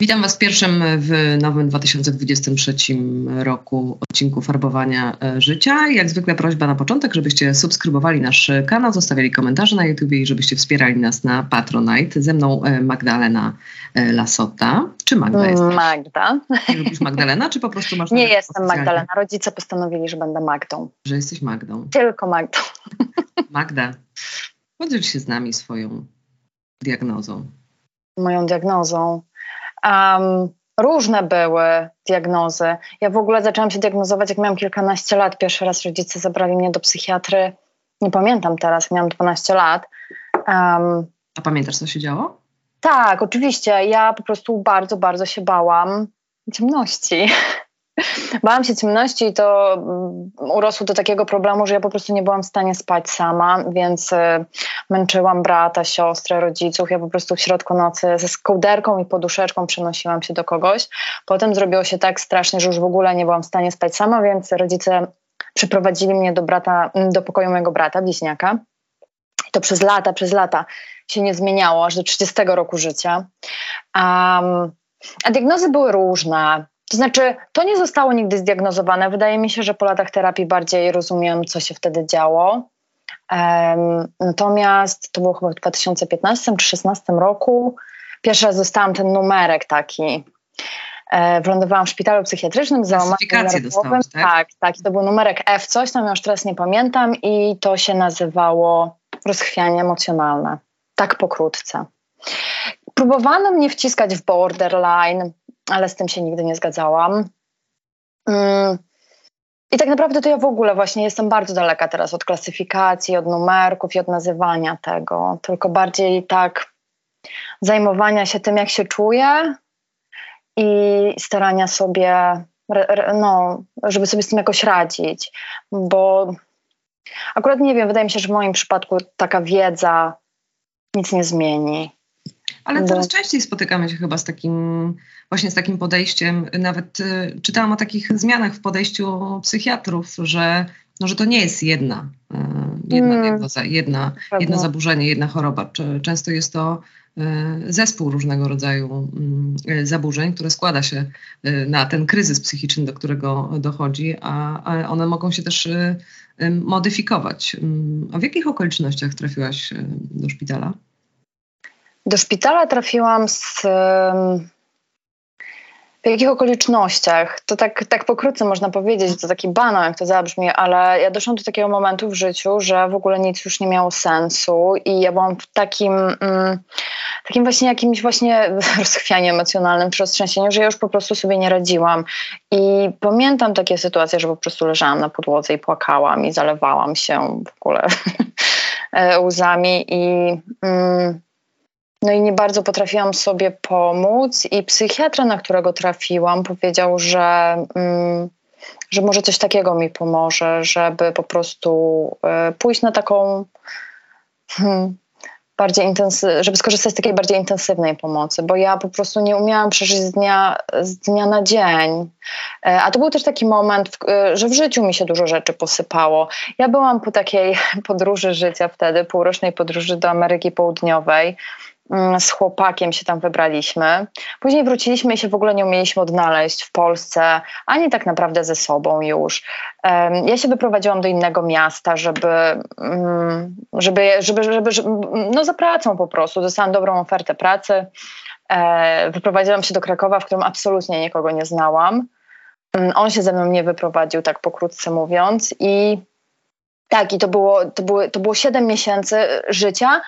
Witam Was w pierwszym w nowym 2023 roku odcinku Farbowania e, Życia. Jak zwykle prośba na początek, żebyście subskrybowali nasz kanał, zostawiali komentarze na YouTube i żebyście wspierali nas na Patronite. Ze mną e, Magdalena e, Lasota. Czy Magda jest? Magda. Nie lubisz Magdalena, czy po prostu masz... Nie jestem oficjalnie? Magdalena. Rodzice postanowili, że będę Magdą. Że jesteś Magdą. Tylko Magdą. Magda, podziel się z nami swoją diagnozą. Moją diagnozą. Um, różne były diagnozy. Ja w ogóle zaczęłam się diagnozować, jak miałam kilkanaście lat. Pierwszy raz rodzice zabrali mnie do psychiatry. Nie pamiętam teraz, miałam 12 lat. Um, A pamiętasz, co się działo? Tak, oczywiście. Ja po prostu bardzo, bardzo się bałam ciemności. Bałam się ciemności i to mm, urosło do takiego problemu, że ja po prostu nie byłam w stanie spać sama, więc y, męczyłam brata, siostrę, rodziców. Ja po prostu w środku nocy ze skołderką i poduszeczką przenosiłam się do kogoś. Potem zrobiło się tak strasznie, że już w ogóle nie byłam w stanie spać sama, więc rodzice przyprowadzili mnie do, brata, mm, do pokoju mojego brata, bliźniaka. I to przez lata, przez lata się nie zmieniało, aż do 30 roku życia. Um, a diagnozy były różne. To znaczy, to nie zostało nigdy zdiagnozowane. Wydaje mi się, że po latach terapii bardziej rozumiem, co się wtedy działo. Um, natomiast to było chyba w 2015 czy 2016 roku. Pierwszy raz dostałam ten numerek taki. E, wylądowałam w szpitalu psychiatrycznym z załamaniem nerwowym. Tak? tak, tak. To był numerek F coś, tam już teraz nie pamiętam i to się nazywało rozchwianie emocjonalne. Tak pokrótce. Próbowano mnie wciskać w borderline, ale z tym się nigdy nie zgadzałam. Mm. I tak naprawdę to ja w ogóle właśnie jestem bardzo daleka teraz od klasyfikacji, od numerków i od nazywania tego, tylko bardziej tak zajmowania się tym, jak się czuję i starania sobie, no, żeby sobie z tym jakoś radzić, bo akurat nie wiem, wydaje mi się, że w moim przypadku taka wiedza nic nie zmieni. Ale no. coraz częściej spotykamy się chyba z takim, właśnie z takim podejściem. Nawet y, czytałam o takich zmianach w podejściu psychiatrów, że, no, że to nie jest jedna, y, jedna mm. diagnoza, jedna, jedno zaburzenie, jedna choroba. Często jest to y, zespół różnego rodzaju y, zaburzeń, które składa się y, na ten kryzys psychiczny, do którego dochodzi, a, a one mogą się też y, modyfikować. A w jakich okolicznościach trafiłaś do szpitala? Do szpitala trafiłam z. W jakich okolicznościach? To tak, tak pokrótce można powiedzieć, to taki banał, jak to zabrzmi, ale ja doszłam do takiego momentu w życiu, że w ogóle nic już nie miało sensu i ja byłam w takim, mm, takim właśnie jakimś właśnie rozchwianiu emocjonalnym, czy roztrzęsieniu, że ja już po prostu sobie nie radziłam. I pamiętam takie sytuacje, że po prostu leżałam na podłodze i płakałam i zalewałam się w ogóle łzami i... Mm, no i nie bardzo potrafiłam sobie pomóc, i psychiatra, na którego trafiłam, powiedział, że, mm, że może coś takiego mi pomoże, żeby po prostu y, pójść na taką. Hmm, bardziej intensy- żeby skorzystać z takiej bardziej intensywnej pomocy, bo ja po prostu nie umiałam przeżyć z dnia, z dnia na dzień. E, a to był też taki moment, e, że w życiu mi się dużo rzeczy posypało. Ja byłam po takiej podróży życia wtedy, półrocznej podróży do Ameryki Południowej. Mm, z chłopakiem się tam wybraliśmy. Później wróciliśmy i się w ogóle nie umieliśmy odnaleźć w Polsce, ani tak naprawdę ze sobą już. Ja się wyprowadziłam do innego miasta, żeby, mm, żeby, żeby, żeby, żeby no za pracą po prostu. Dostałam dobrą ofertę pracy. E, wyprowadziłam się do Krakowa, w którym absolutnie nikogo nie znałam. Mm, on się ze mną nie wyprowadził, tak pokrótce mówiąc. I tak, i to było, to, były, to było 7 miesięcy życia,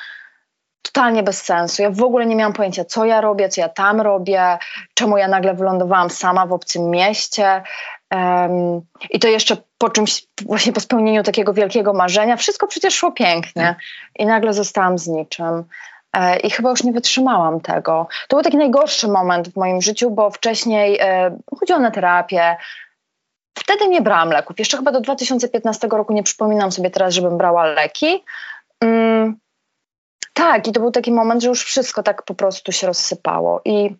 totalnie bez sensu. Ja w ogóle nie miałam pojęcia, co ja robię, co ja tam robię, czemu ja nagle wylądowałam sama w obcym mieście. Um, I to jeszcze po czymś, właśnie po spełnieniu takiego wielkiego marzenia. Wszystko przecież szło pięknie. I nagle zostałam z niczym. E, I chyba już nie wytrzymałam tego. To był taki najgorszy moment w moim życiu, bo wcześniej e, chodziłam na terapię. Wtedy nie brałam leków. Jeszcze chyba do 2015 roku nie przypominam sobie teraz, żebym brała leki. Mm tak, i to był taki moment, że już wszystko tak po prostu się rozsypało. I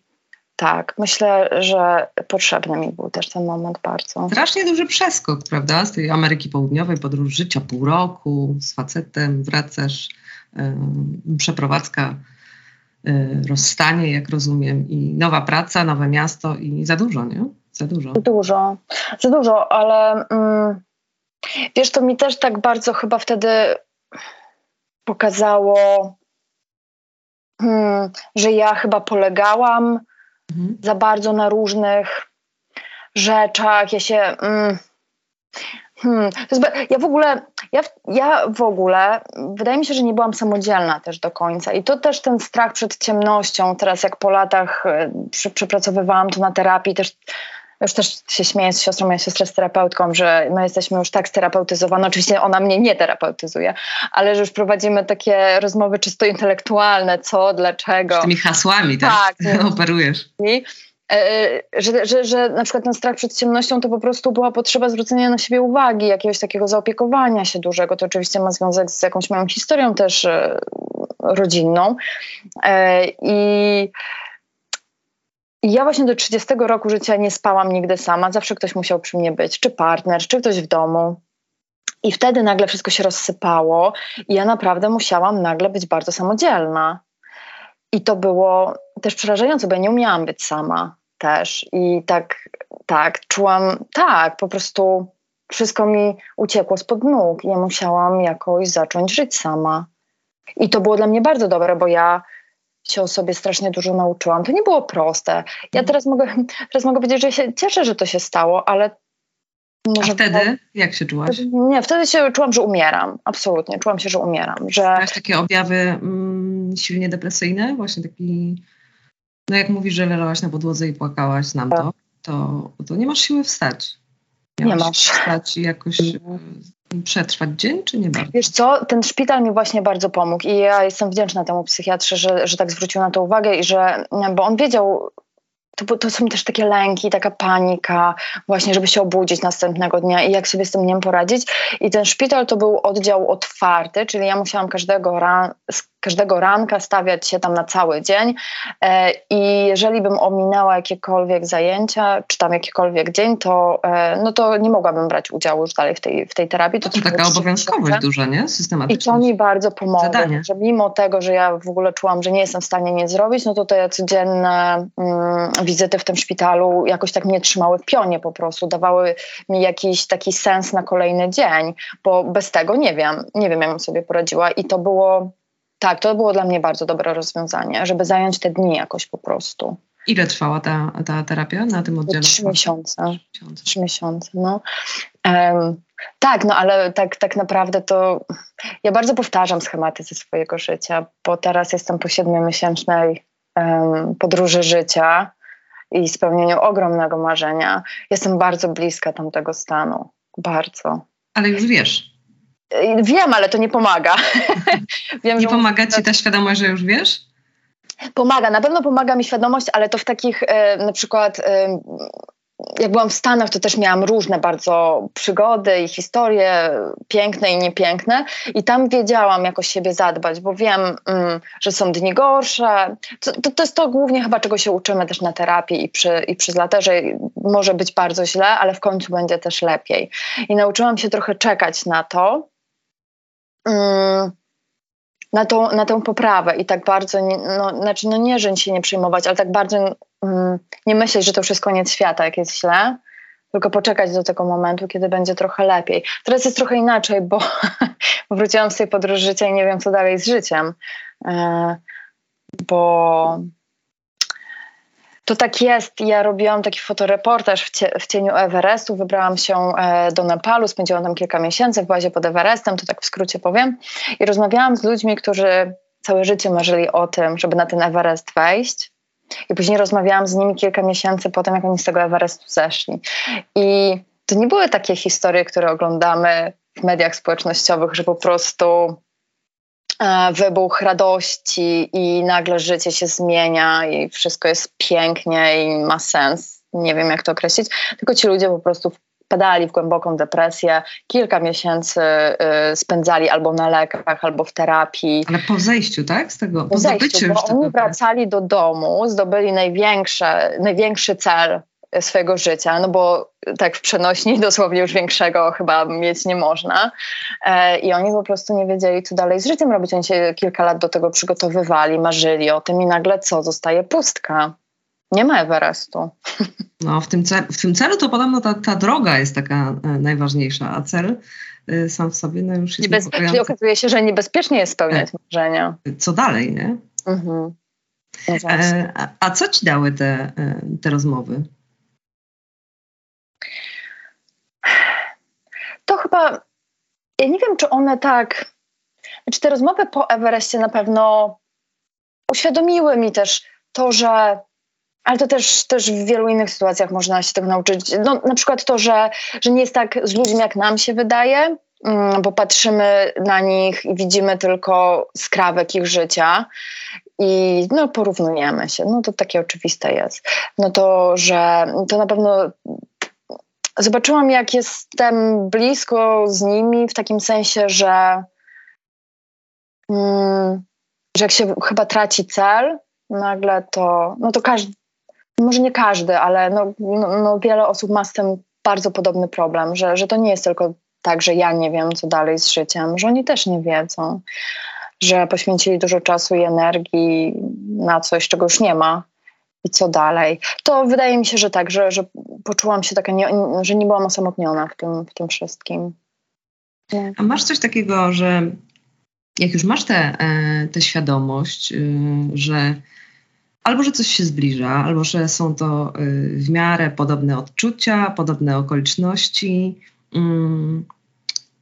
tak, myślę, że potrzebny mi był też ten moment bardzo. Strasznie duży przeskok, prawda? Z tej Ameryki Południowej, podróż życia pół roku, z facetem, wracasz, yy, przeprowadzka, yy, rozstanie, jak rozumiem, i nowa praca, nowe miasto i za dużo, nie? Za dużo. Za dużo, za dużo, ale mm, wiesz, to mi też tak bardzo chyba wtedy pokazało, hmm, że ja chyba polegałam mhm. za bardzo na różnych rzeczach. Ja się. Mm, hmm, ja w ogóle, ja, ja w ogóle, wydaje mi się, że nie byłam samodzielna też do końca. I to też ten strach przed ciemnością, teraz jak po latach e, przepracowywałam to na terapii, też już też się śmieję z siostrą, moja siostra jest terapeutką, że my jesteśmy już tak sterapeutyzowane. Oczywiście ona mnie nie terapeutyzuje, ale że już prowadzimy takie rozmowy czysto intelektualne, co, dlaczego. Z tymi hasłami, tak? tak operujesz. I, e, że, że, że na przykład ten strach przed ciemnością to po prostu była potrzeba zwrócenia na siebie uwagi, jakiegoś takiego zaopiekowania się dużego. To oczywiście ma związek z jakąś moją historią też e, rodzinną. E, i ja właśnie do 30 roku życia nie spałam nigdy sama, zawsze ktoś musiał przy mnie być, czy partner, czy ktoś w domu. I wtedy nagle wszystko się rozsypało i ja naprawdę musiałam nagle być bardzo samodzielna. I to było też przerażające, bo ja nie umiałam być sama też. I tak, tak, czułam, tak, po prostu wszystko mi uciekło spod nóg i ja musiałam jakoś zacząć żyć sama. I to było dla mnie bardzo dobre, bo ja się o sobie strasznie dużo nauczyłam. To nie było proste. Ja mhm. teraz mogę, teraz mogę powiedzieć, że się cieszę, że to się stało, ale. Może A wtedy było... jak się czułaś? Nie, wtedy się czułam, że umieram. Absolutnie. Czułam się, że umieram. Że... Miałaś takie objawy mm, silnie depresyjne? Właśnie taki. No jak mówisz, że leżałaś na podłodze i płakałaś, znam to, to, to nie masz siły wstać. Miałaś nie masz. Wstać i jakoś przetrwać dzień, czy nie bardzo? Wiesz co, ten szpital mi właśnie bardzo pomógł i ja jestem wdzięczna temu psychiatrze, że, że tak zwrócił na to uwagę i że, bo on wiedział, to, to są też takie lęki, taka panika, właśnie, żeby się obudzić następnego dnia i jak sobie z tym dniem poradzić. I ten szpital to był oddział otwarty, czyli ja musiałam każdego, ran, każdego ranka stawiać się tam na cały dzień. E, I jeżeli bym ominęła jakiekolwiek zajęcia, czy tam jakikolwiek dzień, to, e, no to nie mogłabym brać udziału już dalej w tej, w tej terapii. To, to taka obowiązkowość duża, nie? I to mi bardzo pomogło, Zadanie. że mimo tego, że ja w ogóle czułam, że nie jestem w stanie nic zrobić, no to te codzienne mm, wizyty w tym szpitalu jakoś tak mnie trzymały w pionie po prostu, dawały mi jakiś taki sens na kolejny dzień, bo bez tego nie wiem, nie wiem, jak bym sobie poradziła i to było, tak, to było dla mnie bardzo dobre rozwiązanie, żeby zająć te dni jakoś po prostu. Ile trwała ta, ta terapia na tym oddziale? Trzy miesiące. Trzy miesiące, no. Um, tak, no ale tak, tak naprawdę to ja bardzo powtarzam schematy ze swojego życia, bo teraz jestem po siedmiomiesięcznej um, podróży życia i spełnieniu ogromnego marzenia. Jestem bardzo bliska tamtego stanu. Bardzo. Ale już wiesz. Wiem, ale to nie pomaga. Wiem, nie pomaga ci ta świadomość, że już wiesz? Pomaga, na pewno pomaga mi świadomość, ale to w takich e, na przykład e, jak byłam w Stanach, to też miałam różne bardzo przygody i historie, piękne i niepiękne. I tam wiedziałam jakoś siebie zadbać, bo wiem, mm, że są dni gorsze. To, to, to, jest to głównie chyba, czego się uczymy też na terapii i przy, i przy zlaterze. Może być bardzo źle, ale w końcu będzie też lepiej. I nauczyłam się trochę czekać na to. Mm, na tą, na tę poprawę i tak bardzo, no, znaczy no nie, że się nie przejmować, ale tak bardzo mm, nie myśleć, że to już jest koniec świata, jak jest źle, tylko poczekać do tego momentu, kiedy będzie trochę lepiej. Teraz jest trochę inaczej, bo wróciłam z tej podróży życia i nie wiem, co dalej z życiem, e, bo to tak jest. Ja robiłam taki fotoreportaż w, cie, w cieniu Everestu. Wybrałam się e, do Nepalu, spędziłam tam kilka miesięcy w bazie pod Everestem, to tak w skrócie powiem. I rozmawiałam z ludźmi, którzy całe życie marzyli o tym, żeby na ten Everest wejść. I później rozmawiałam z nimi kilka miesięcy po tym, jak oni z tego Everestu zeszli. I to nie były takie historie, które oglądamy w mediach społecznościowych, że po prostu wybuch radości i nagle życie się zmienia i wszystko jest pięknie i ma sens. Nie wiem, jak to określić. Tylko ci ludzie po prostu wpadali w głęboką depresję, kilka miesięcy y, spędzali albo na lekach, albo w terapii. Ale po zejściu, tak? Z tego, po, Po zejściu, bo oni wracali do domu, zdobyli największe, największy cel swojego życia, no bo tak w przenośni dosłownie już większego chyba mieć nie można. E, I oni po prostu nie wiedzieli, co dalej z życiem robić. Oni się kilka lat do tego przygotowywali, marzyli o tym i nagle co? Zostaje pustka. Nie ma Everestu. No, w tym, celu, w tym celu to podobno ta, ta droga jest taka e, najważniejsza, a cel e, sam w sobie no, już jest Niebez... Czyli niepokojący. okazuje się, że niebezpiecznie jest spełniać marzenia. Co dalej, nie? Mhm. No a, a co ci dały te, te rozmowy? To chyba, ja nie wiem, czy one tak, znaczy te rozmowy po Everestie na pewno uświadomiły mi też to, że ale to też, też w wielu innych sytuacjach można się tego nauczyć. No, na przykład to, że, że nie jest tak z ludźmi, jak nam się wydaje, mm, bo patrzymy na nich i widzimy tylko skrawek ich życia i no, porównujemy się. No to takie oczywiste jest. No to, że to na pewno zobaczyłam, jak jestem blisko z nimi, w takim sensie, że, mm, że jak się chyba traci cel, nagle to, no to każdy, może nie każdy, ale no, no, no wiele osób ma z tym bardzo podobny problem, że, że to nie jest tylko tak, że ja nie wiem, co dalej z życiem, że oni też nie wiedzą, że poświęcili dużo czasu i energii na coś, czego już nie ma i co dalej. To wydaje mi się, że tak, że, że poczułam się taka, nie, że nie byłam osamotniona w tym, w tym wszystkim. Nie. A masz coś takiego, że jak już masz tę te, te świadomość, y, że albo że coś się zbliża, albo że są to y, w miarę podobne odczucia, podobne okoliczności, mm,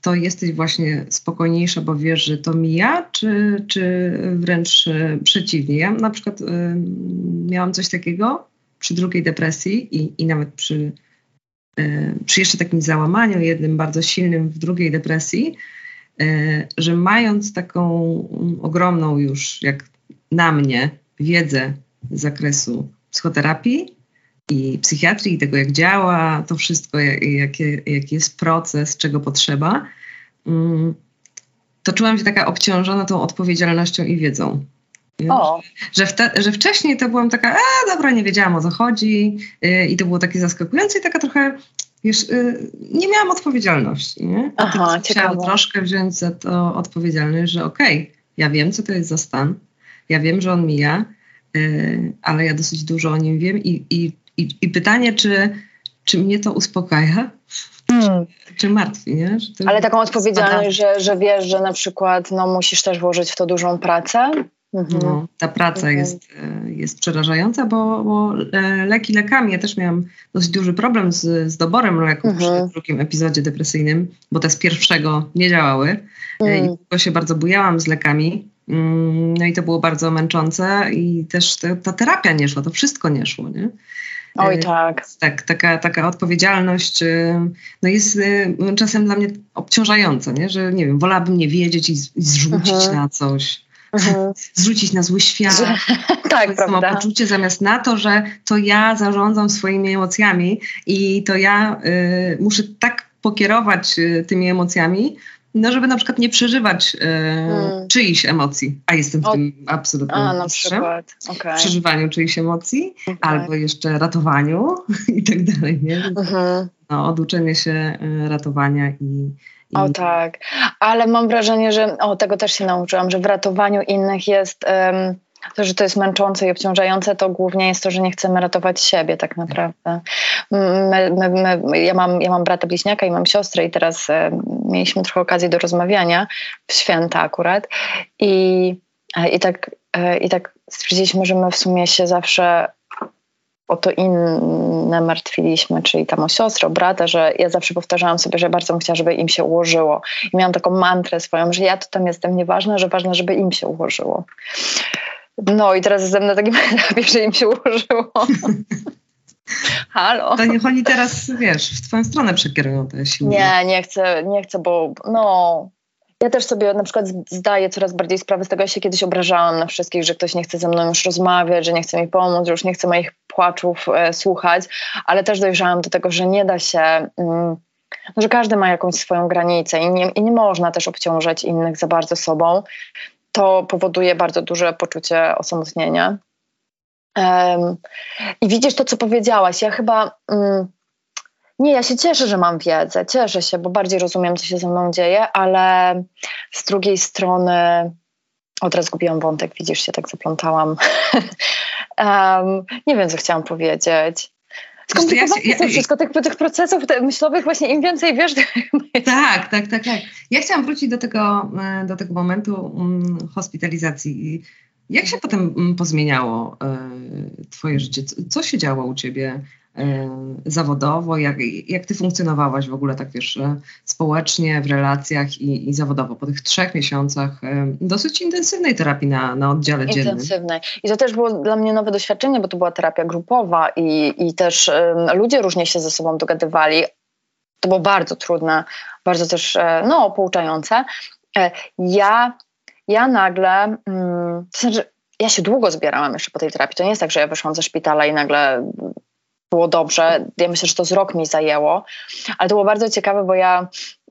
to jesteś właśnie spokojniejsza, bo wiesz, że to mija, czy, czy wręcz y, przeciwnie? Ja na przykład y, miałam coś takiego przy drugiej depresji i, i nawet przy, y, przy jeszcze takim załamaniu, jednym bardzo silnym w drugiej depresji, y, że mając taką ogromną już, jak na mnie, wiedzę z zakresu psychoterapii i psychiatrii, i tego jak działa to wszystko, jak, jaki, jaki jest proces, czego potrzeba, mm, to czułam się taka obciążona tą odpowiedzialnością i wiedzą. O, Że, wte, że wcześniej to byłam taka, a dobra, nie wiedziałam o co chodzi yy, i to było takie zaskakujące i taka trochę, wiesz, yy, nie miałam odpowiedzialności, nie? A Aha, ciekawe. troszkę wziąć za to odpowiedzialność, że okej, ja wiem, co to jest za stan, ja wiem, że on mija, yy, ale ja dosyć dużo o nim wiem i, i, i, i pytanie, czy, czy mnie to uspokaja, hmm. czy martwi, nie? Ale taką odpowiedzialność, spada- że, że wiesz, że na przykład no, musisz też włożyć w to dużą pracę. Mhm. No, ta praca Mhm. jest, e, jest przerażająca, bo, bo e, leki lekami. Ja też miałam dosyć duży problem z, z doborem leków Mhm. przy drugim epizodzie depresyjnym, bo te z pierwszego nie działały e, i Mm. długo się bardzo bujałam z lekami. Mm, No i to było bardzo męczące i też te, ta terapia nie szła, to wszystko nie szło, nie? Oj E, tak. tak, taka, taka odpowiedzialność y, no jest y, czasem dla mnie obciążająca, nie? że nie wiem, wolałabym nie wiedzieć i, zrzucić Mhm. na coś, Mhm. zrzucić na zły świat, tak, prawda. samopoczucie zamiast na to, że to ja zarządzam swoimi emocjami i to ja y, muszę tak pokierować y, tymi emocjami, no żeby na przykład nie przeżywać y, Mm. czyichś emocji, a jestem w O, tym absolutnym A, na przykład. W przeżywaniu czyichś emocji, Okej. albo jeszcze ratowaniu i tak dalej, nie? Mhm. no, oduczenie się y, ratowania i, i O tak, ale mam wrażenie, że o tego też się nauczyłam, że w ratowaniu innych jest em, to, że to jest męczące i obciążające, to głównie jest to, że nie chcemy ratować siebie tak naprawdę. My, my, my, ja, mam, ja mam brata bliźniaka i mam siostrę i teraz em, mieliśmy trochę okazji do rozmawiania w święta akurat i, e, i, tak, e, i tak stwierdziliśmy, że my w sumie się zawsze o to inne martwiliśmy, czyli tam o siostrę, o brata, że ja zawsze powtarzałam sobie, że bardzo bym chciała, żeby im się ułożyło. I miałam taką mantrę swoją, że ja to tam jestem nieważna, że ważne, żeby im się ułożyło. No i teraz jestem na takim etapie, że im się ułożyło. Halo? To niech oni teraz, wiesz, w twoją stronę przekierują te siły. Nie, nie chcę, nie chcę, bo no... Ja też sobie na przykład zdaję coraz bardziej sprawę z tego, ja się kiedyś obrażałam na wszystkich, że ktoś nie chce ze mną już rozmawiać, że nie chce mi pomóc, że już nie chce moich płaczów e, słuchać, ale też dojrzałam do tego, że nie da się, mm, że każdy ma jakąś swoją granicę i nie, i nie można też obciążać innych za bardzo sobą. To powoduje bardzo duże poczucie osamotnienia. I widzisz to, co powiedziałaś. Ja chyba. Mm, nie, ja się cieszę, że mam wiedzę. Cieszę się, bo bardziej rozumiem, co się ze mną dzieje, ale z drugiej strony od razu zgubiłam wątek, widzisz, się tak zaplątałam. um, nie wiem, co chciałam powiedzieć. Skomplikowane ja, ja, ja, wszystko, tych, tych procesów myślowych właśnie im więcej wiesz... Tak, tak, tak, tak. Ja chciałam wrócić do tego, e, do tego momentu um, hospitalizacji. Jak się potem mm, pozmieniało e, twoje życie? Co się działo u ciebie zawodowo? Jak, jak ty funkcjonowałaś w ogóle tak wiesz, społecznie, w relacjach i, i zawodowo po tych trzech miesiącach dosyć intensywnej terapii na, na oddziale dziennym? Intensywnej. I to też było dla mnie nowe doświadczenie, bo to była terapia grupowa i, i też um, ludzie różnie się ze sobą dogadywali. To było bardzo trudne, bardzo też no, pouczające. Ja ja nagle, mm, to znaczy, ja się długo zbierałam jeszcze po tej terapii. To nie jest tak, że ja wyszłam ze szpitala i nagle było dobrze. Ja myślę, że to z rok mi zajęło, ale to było bardzo ciekawe, bo ja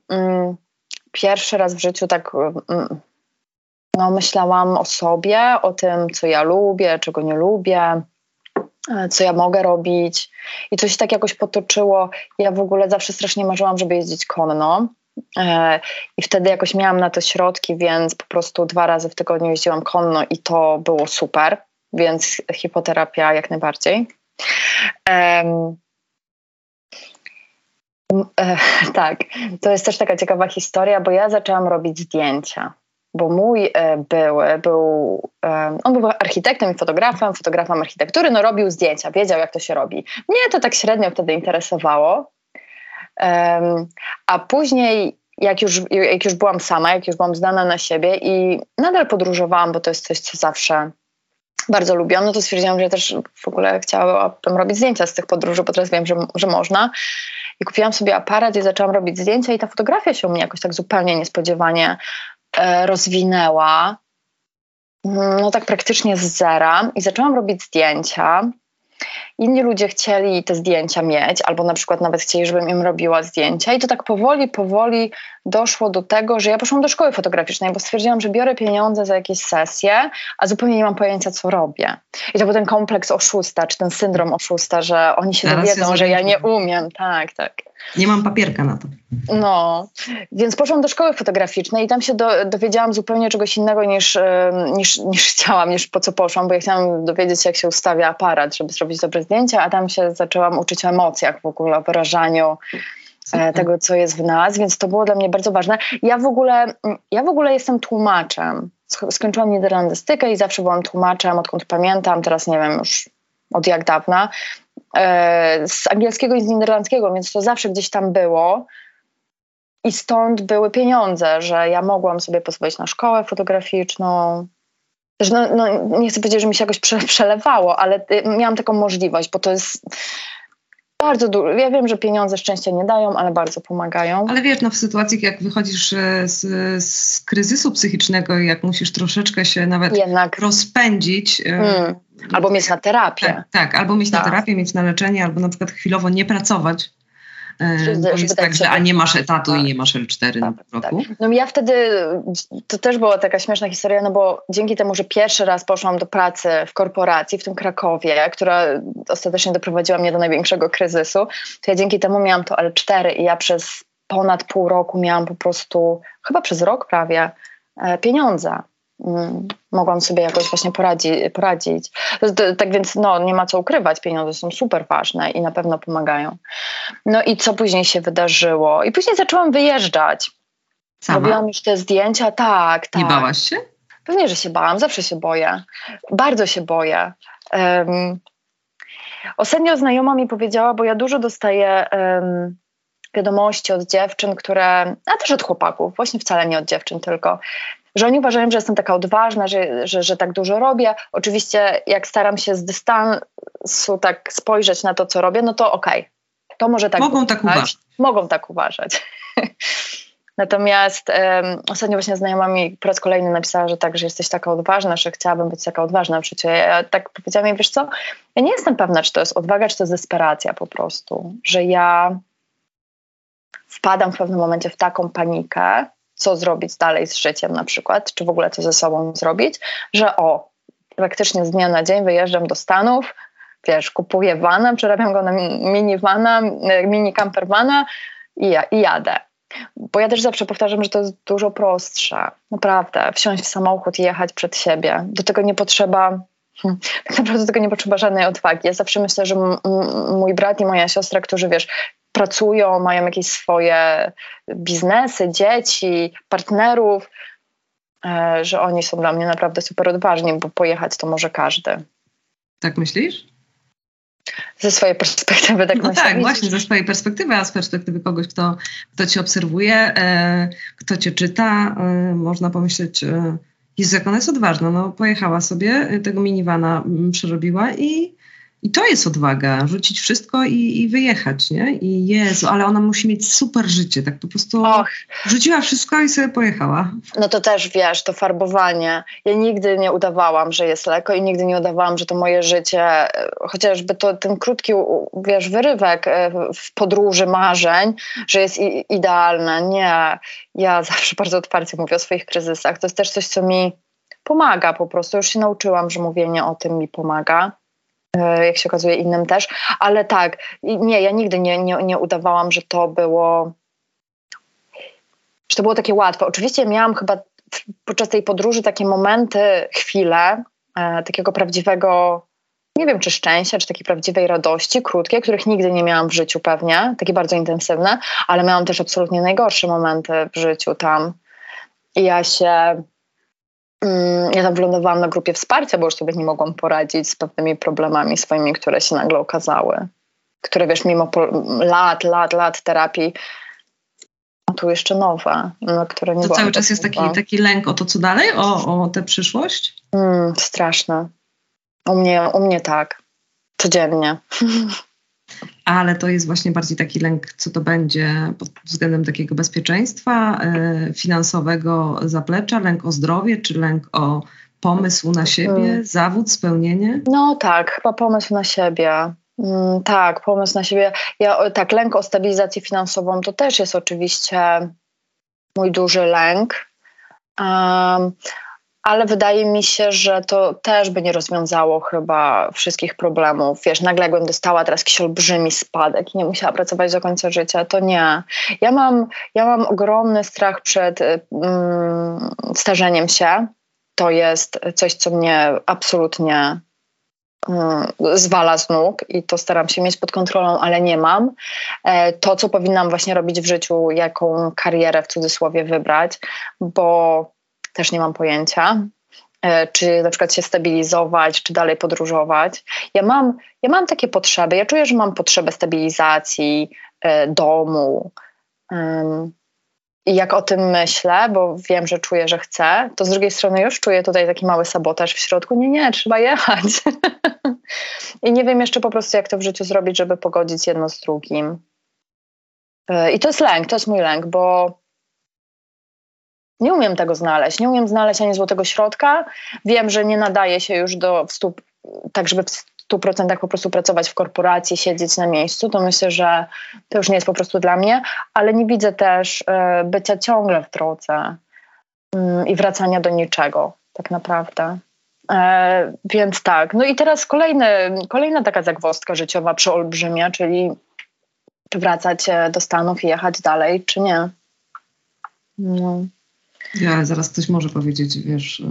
mm, pierwszy raz w życiu tak mm, no, myślałam o sobie, o tym, co ja lubię, czego nie lubię, e, co ja mogę robić. I się tak jakoś potoczyło. Ja w ogóle zawsze strasznie marzyłam, żeby jeździć konno. E, I wtedy jakoś miałam na to środki, więc po prostu dwa razy w tygodniu jeździłam konno i to było super, więc hipoterapia jak najbardziej. Um, tak, to jest też taka ciekawa historia, bo ja zaczęłam robić zdjęcia, bo mój e, były był, on był architektem i fotografem, fotografem architektury, no robił zdjęcia, wiedział jak to się robi. Mnie to tak średnio wtedy interesowało, a później, jak już, jak już byłam sama, jak już byłam zdana na siebie i nadal podróżowałam, bo to jest coś, co zawsze bardzo lubiłam, no to stwierdziłam, że też w ogóle chciałabym robić zdjęcia z tych podróży, bo teraz wiem, że, że można. I kupiłam sobie aparat i zaczęłam robić zdjęcia i ta fotografia się u mnie jakoś tak zupełnie niespodziewanie e, rozwinęła. No tak praktycznie z zera i zaczęłam robić zdjęcia. Inni ludzie chcieli te zdjęcia mieć, albo na przykład nawet chcieli, żebym im robiła zdjęcia. I to tak powoli, powoli doszło do tego, że ja poszłam do szkoły fotograficznej, bo stwierdziłam, że biorę pieniądze za jakieś sesje, a zupełnie nie mam pojęcia, co robię. I to był ten kompleks oszusta, czy ten syndrom oszusta, że oni się Teraz dowiedzą, że ja nie umiem. Tak, tak. Nie mam papierka na to. No, więc poszłam do szkoły fotograficznej i tam się do, dowiedziałam zupełnie czegoś innego niż, niż, niż chciałam, niż po co poszłam, bo ja chciałam dowiedzieć się, jak się ustawia aparat, żeby zrobić dobre zdjęcia, a tam się zaczęłam uczyć o emocjach w ogóle, o wyrażaniu e, Super. tego, co jest w nas, więc to było dla mnie bardzo ważne. Ja w ogóle, ja w ogóle jestem tłumaczem. Skończyłam niderlandystykę i zawsze byłam tłumaczem, odkąd pamiętam, teraz nie wiem już od jak dawna. E, z angielskiego i z niderlandzkiego, więc to zawsze gdzieś tam było. I stąd były pieniądze, że ja mogłam sobie pozwolić na szkołę fotograficzną. Też no, no, nie chcę powiedzieć, że mi się jakoś prze, przelewało, ale y, miałam taką możliwość, bo to jest bardzo dużo. Ja wiem, że pieniądze szczęścia nie dają, ale bardzo pomagają. Ale wiesz, no w sytuacji, jak wychodzisz e, z, z kryzysu psychicznego i jak musisz troszeczkę się nawet Jednak. rozpędzić, e, hmm. Albo mieć na terapię. Tak, tak albo mieć tak. na terapię, mieć na leczenie, albo na przykład chwilowo nie pracować. Bo jest tak, że a nie masz etatu tak. i nie masz L4 tak, na roku. Tak. No ja wtedy, to też była taka śmieszna historia, no bo dzięki temu, że pierwszy raz poszłam do pracy w korporacji, w tym Krakowie, która ostatecznie doprowadziła mnie do największego kryzysu, to ja dzięki temu miałam to L4 i ja przez ponad pół roku miałam po prostu, chyba przez rok prawie, e, pieniądze. Mm, mogłam sobie jakoś właśnie poradzi, poradzić. Tak więc no, nie ma co ukrywać, pieniądze są super ważne i na pewno pomagają. No i co później się wydarzyło? I później zaczęłam wyjeżdżać. Sama? Robiłam już te zdjęcia, tak, tak. Nie bałaś się? Pewnie, że się bałam, zawsze się boję. Bardzo się boję. Um, ostatnio znajoma mi powiedziała, bo ja dużo dostaję um, wiadomości od dziewczyn, które, a też od chłopaków, właśnie wcale nie od dziewczyn tylko, że oni uważają, że jestem taka odważna, że, że, że tak dużo robię. Oczywiście, jak staram się z dystansu tak spojrzeć na to, co robię, no to okej, okay, to może tak Mogą tak uważać. Mogą tak uważać. Natomiast um, ostatnio właśnie znajoma mi po raz kolejny napisała, że tak, że jesteś taka odważna, że chciałabym być taka odważna w życiu. Ja tak powiedziałam jej, wiesz co, ja nie jestem pewna, czy to jest odwaga, czy to jest desperacja po prostu, że ja wpadam w pewnym momencie w taką panikę, co zrobić dalej z życiem na przykład, czy w ogóle co ze sobą zrobić, że o, praktycznie z dnia na dzień wyjeżdżam do Stanów, wiesz, kupuję vana, przerabiam go na mini vana, mini campervana i, ja, i jadę. Bo ja też zawsze powtarzam, że to jest dużo prostsze. Naprawdę, wsiąść w samochód i jechać przed siebie. Do tego nie potrzeba hmm, tak naprawdę do tego nie potrzeba żadnej odwagi. Ja zawsze myślę, że mój brat i moja siostra, którzy wiesz, pracują, mają jakieś swoje biznesy, dzieci, partnerów, e, że oni są dla mnie naprawdę super odważni, bo pojechać to może każdy. Tak myślisz? Ze swojej perspektywy tak No tak, właśnie ze swojej perspektywy, a z perspektywy kogoś, kto, kto cię obserwuje, e, kto cię czyta, e, można pomyśleć, e, Jezu, jak ona jest odważna. No, pojechała sobie, tego minivana mm, przerobiła i i to jest odwaga, rzucić wszystko i, i, wyjechać, nie? I Jezu, ale ona musi mieć super życie, tak po prostu Och. rzuciła wszystko i sobie pojechała. No to też, wiesz, to farbowanie. Ja nigdy nie udawałam, że jest lekko i nigdy nie udawałam, że to moje życie, chociażby to ten krótki, wiesz, wyrywek e, w podróży marzeń, że jest idealne. Nie, ja zawsze bardzo otwarcie mówię o swoich kryzysach. To jest też coś, co mi pomaga po prostu. Już się nauczyłam, że mówienie o tym mi pomaga. E, jak się okazuje innym też, ale tak, nie, ja nigdy nie, nie, nie udawałam, że to było że to było takie łatwe. Oczywiście miałam chyba podczas tej podróży takie momenty, chwile e, takiego prawdziwego, nie wiem czy szczęścia, czy takiej prawdziwej radości, krótkie, których nigdy nie miałam w życiu pewnie, takie bardzo intensywne, ale miałam też absolutnie najgorsze momenty w życiu tam. I ja się ja tam wylądowałam na grupie wsparcia, bo już sobie nie mogłam poradzić z pewnymi problemami swoimi, które się nagle okazały. Które wiesz, mimo lat, lat, lat terapii, a tu jeszcze nowe, no, które nie To cały czas jest taki, taki lęk o to, co dalej? O, o tę przyszłość? Mm, straszne. U mnie, u mnie tak. Codziennie. ale to jest właśnie bardziej taki lęk, co to będzie pod względem takiego bezpieczeństwa e, finansowego zaplecza, lęk o zdrowie, czy lęk o pomysł na siebie, hmm. zawód, spełnienie? No tak, chyba pomysł na siebie. Mm, tak, pomysł na siebie. Ja, tak, lęk o stabilizację finansową to też jest oczywiście mój duży lęk. Um, ale wydaje mi się, że to też by nie rozwiązało chyba wszystkich problemów. Wiesz, nagle jakbym dostała teraz jakiś olbrzymi spadek i nie musiała pracować do końca życia, to nie. Ja mam, ja mam ogromny strach przed mm, starzeniem się. To jest coś, co mnie absolutnie mm, zwala z nóg i to staram się mieć pod kontrolą, ale nie mam. E, to, co powinnam właśnie robić w życiu, jaką karierę w cudzysłowie wybrać, bo też nie mam pojęcia. E, czy na przykład się stabilizować, czy dalej podróżować. Ja mam, ja mam takie potrzeby. Ja czuję, że mam potrzebę stabilizacji e, domu. I jak o tym myślę, bo wiem, że czuję, że chcę, to z drugiej strony już czuję tutaj taki mały sabotaż w środku. Nie, nie, trzeba jechać. I nie wiem jeszcze po prostu, jak to w życiu zrobić, żeby pogodzić jedno z drugim. E, I to jest lęk, to jest mój lęk, bo nie umiem tego znaleźć. Nie umiem znaleźć ani złotego środka. Wiem, że nie nadaje się już do wstup, tak żeby w 100% po prostu pracować w korporacji, siedzieć na miejscu. To myślę, że to już nie jest po prostu dla mnie, ale nie widzę też e, bycia ciągle w drodze mm, i wracania do niczego, tak naprawdę. E, więc tak. No i teraz kolejny, kolejna taka zagwozdka życiowa przeolbrzymia, czyli czy wracać e, do Stanów i jechać dalej, czy nie. No. Ja, zaraz ktoś może powiedzieć, wiesz,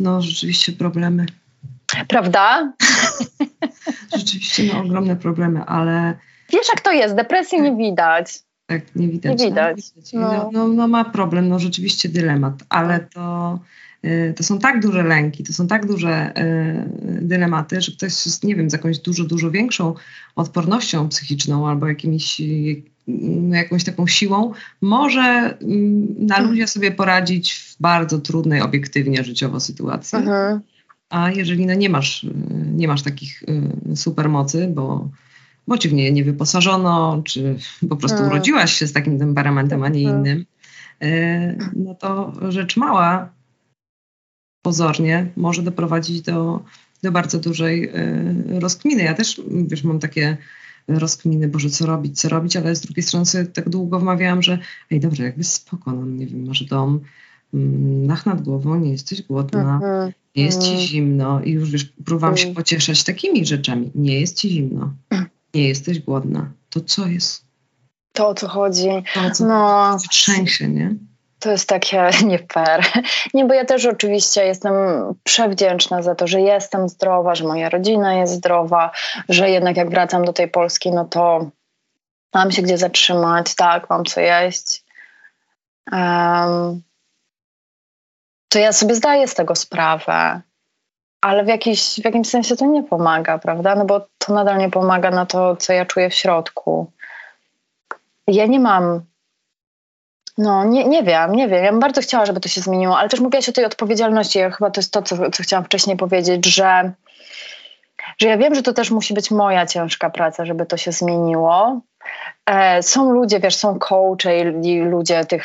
no rzeczywiście problemy. Prawda? rzeczywiście, no ogromne problemy, ale... Wiesz jak to jest, depresji nie widać. Tak, nie widać. Nie widać. No. No, no, no ma problem, no rzeczywiście dylemat, ale to, y, to są tak duże lęki, to są tak duże y, dylematy, że ktoś jest, nie wiem, z jakąś dużo, dużo większą odpornością psychiczną albo jakimiś no, jakąś taką siłą, może mm, na mhm. ludzie sobie poradzić w bardzo trudnej obiektywnie życiowo sytuacji. Mhm. A jeżeli no nie, masz, nie masz takich y, supermocy, bo bo cię w nie nie wyposażono, czy po prostu Mm. urodziłaś się z takim temperamentem, a nie Mhm. innym, no to rzecz mała pozornie może doprowadzić do, do bardzo dużej e, rozkminy. Ja też, wiesz, mam takie rozkminy, Boże, co robić, co robić, ale z drugiej strony sobie tak długo wmawiałam, że ej, dobrze, jakby spoko, no nie wiem, masz dom, mm, dach nad głową, nie jesteś głodna, Mhm. nie jest ci Mm. zimno i już wiesz, próbowałam się Mm. pocieszać takimi rzeczami. Nie jest ci zimno, Mm. nie jesteś głodna. To co jest? To o co chodzi. To o co No, trzęsie, nie? To jest takie nie fair. Nie, bo ja też oczywiście jestem przewdzięczna za to, że jestem zdrowa, że moja rodzina jest zdrowa, że jednak jak wracam do tej Polski, no to mam się gdzie zatrzymać, tak, mam co jeść. Em, to ja sobie zdaję z tego sprawę, ale w, jakiś, w jakimś sensie to nie pomaga, prawda? No bo to nadal nie pomaga na to, co ja czuję w środku. Ja nie mam no, nie, nie wiem, nie wiem. Ja bym bardzo chciała, żeby to się zmieniło, ale też mówiłaś o tej odpowiedzialności. Ja chyba to jest to, co, co chciałam wcześniej powiedzieć, że, że ja wiem, że to też musi być moja ciężka praca, żeby to się zmieniło. E, są ludzie, wiesz, są coache i, i ludzie tych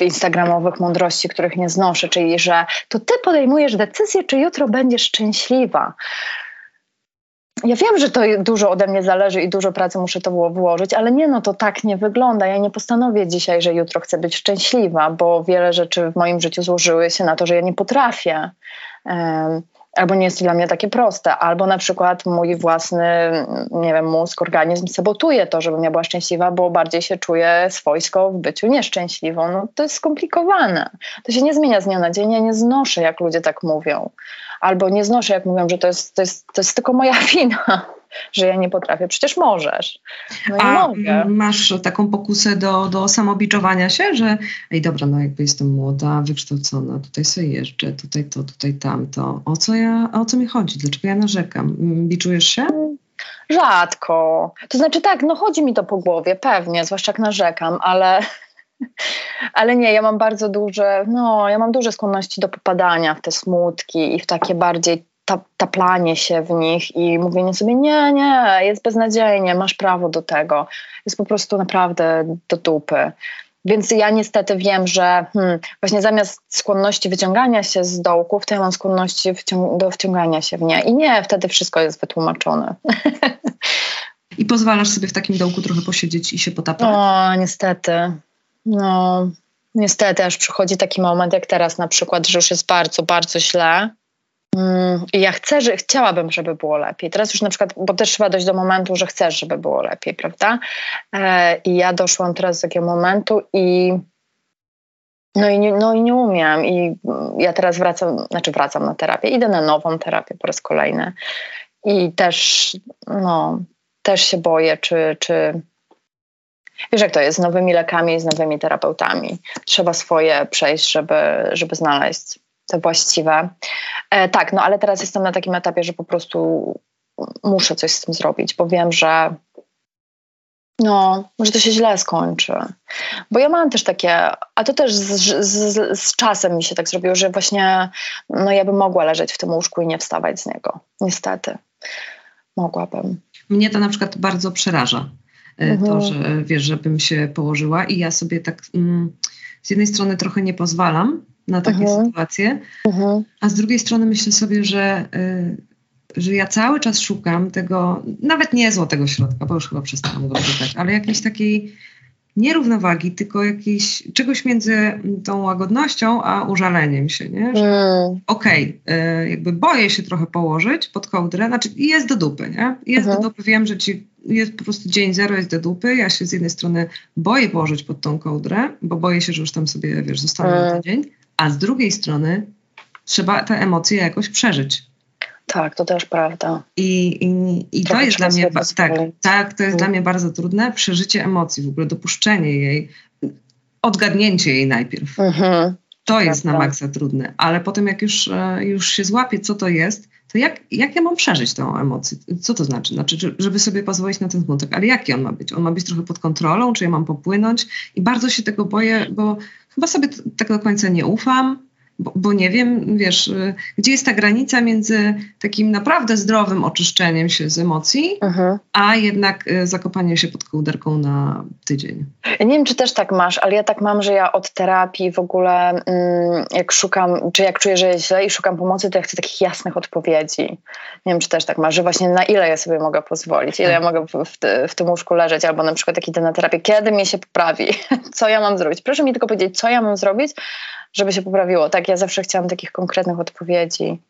instagramowych mądrości, których nie znoszę, czyli że to ty podejmujesz decyzję, czy jutro będziesz szczęśliwa. Ja wiem, że to dużo ode mnie zależy i dużo pracy muszę to było włożyć, ale nie, no to tak nie wygląda. Ja nie postanowię dzisiaj, że jutro chcę być szczęśliwa, bo wiele rzeczy w moim życiu złożyły się na to, że ja nie potrafię. Um, albo nie jest to dla mnie takie proste, albo na przykład mój własny, nie wiem, mózg, organizm sabotuje to, żebym ja była szczęśliwa, bo bardziej się czuję swojsko w byciu nieszczęśliwą. No to jest skomplikowane. To się nie zmienia z dnia na dzień. Ja nie znoszę, jak ludzie tak mówią. Albo nie znoszę, jak mówią, że to jest, to jest, to jest tylko moja wina, że ja nie potrafię. Przecież możesz. No A mogę. masz taką pokusę do, do samobiczowania się, że ej dobra, no jakby jestem młoda, wykształcona, tutaj sobie jeżdżę, tutaj to, tutaj tamto. O co ja, o co mi chodzi? Dlaczego ja narzekam? M, Biczujesz się? Rzadko. To znaczy tak, no chodzi mi to po głowie, pewnie, zwłaszcza jak narzekam, ale, ale nie, ja mam bardzo duże, no ja mam duże skłonności do popadania w te smutki i w takie bardziej ta, taplanie się w nich i mówienie sobie nie, nie, jest beznadziejnie, masz prawo do tego. Jest po prostu naprawdę do dupy. Więc ja niestety wiem, że hmm, właśnie zamiast skłonności wyciągania się z dołków, to ja mam skłonności wcią- do wciągania się w nie. I nie, wtedy wszystko jest wytłumaczone. I pozwalasz sobie w takim dołku trochę posiedzieć i się potapać? O, niestety. No, niestety, aż przychodzi taki moment, jak teraz na przykład, że już jest bardzo, bardzo źle. Mm, I ja chcę, że chciałabym, żeby było lepiej. Teraz już na przykład, bo też trzeba dojść do momentu, że chcesz, żeby było lepiej, prawda? E, I ja doszłam teraz do takiego momentu i no i, nie, no i nie umiem. I ja teraz wracam, znaczy wracam na terapię, idę na nową terapię po raz kolejny. I też, no, też się boję, czy, czy, Wiesz, jak to jest z nowymi lekami z nowymi terapeutami. Trzeba swoje przejść, żeby, żeby znaleźć te właściwe. E, tak, no ale teraz jestem na takim etapie, że po prostu muszę coś z tym zrobić, bo wiem, że no, że to się źle skończy. Bo ja mam też takie, a to też z, z, z czasem mi się tak zrobiło, że właśnie no ja bym mogła leżeć w tym łóżku i nie wstawać z niego. Niestety. Mogłabym. Mnie to na przykład bardzo przeraża. E, To, Mhm. że wiesz, żebym się położyła i ja sobie tak mm, z jednej strony trochę nie pozwalam na takie Mhm. sytuacje, Mhm. a z drugiej strony myślę sobie, że, y, że ja cały czas szukam tego, nawet nie złotego środka, bo już chyba przestałam go szukać, ale jakiejś takiej nierównowagi, tylko jakiejś, czegoś między tą łagodnością a użaleniem się, nie? Że Mm, okej, y, jakby boję się trochę położyć pod kołdrę, znaczy jest do dupy, nie? Jest Mhm. do dupy, wiem, że ci jest po prostu dzień zero, jest do dupy, ja się z jednej strony boję położyć pod tą kołdrę, bo boję się, że już tam sobie, wiesz, zostanę na Mm. tydzień, a z drugiej strony trzeba te emocje jakoś przeżyć. Tak, to też prawda. I, i, i to jest dla mnie, tak, tak, to jest Mhm. dla mnie bardzo trudne, przeżycie emocji, w ogóle dopuszczenie jej, odgadnięcie jej najpierw. Mhm. To jest na maksa trudne, ale potem jak już, e, już się złapie, co to jest, to jak, jak ja mam przeżyć tą emocję? Co to znaczy? Znaczy, że- żeby sobie pozwolić na ten smutek, ale jaki on ma być? On ma być trochę pod kontrolą, czy ja mam popłynąć? I bardzo się tego boję, bo chyba sobie tak do końca nie ufam bo, bo, nie wiem, wiesz, y, gdzie jest ta granica między takim naprawdę zdrowym oczyszczeniem się z emocji, mhm. a jednak y, zakopaniem się pod kołderką na tydzień. Ja nie wiem, czy też tak masz, ale ja tak mam, że ja od terapii w ogóle, mm, jak szukam, czy jak czuję, że jest źle i szukam pomocy, to ja chcę takich jasnych odpowiedzi. Nie wiem, czy też tak masz, że właśnie na ile ja sobie mogę pozwolić, ile ja mogę w, w, w tym łóżku leżeć, albo na przykład jak idę na terapię, kiedy mnie się poprawi, co ja mam zrobić. Proszę mi tylko powiedzieć, co ja mam zrobić, żeby się poprawiło. Tak, ja zawsze chciałam takich konkretnych odpowiedzi.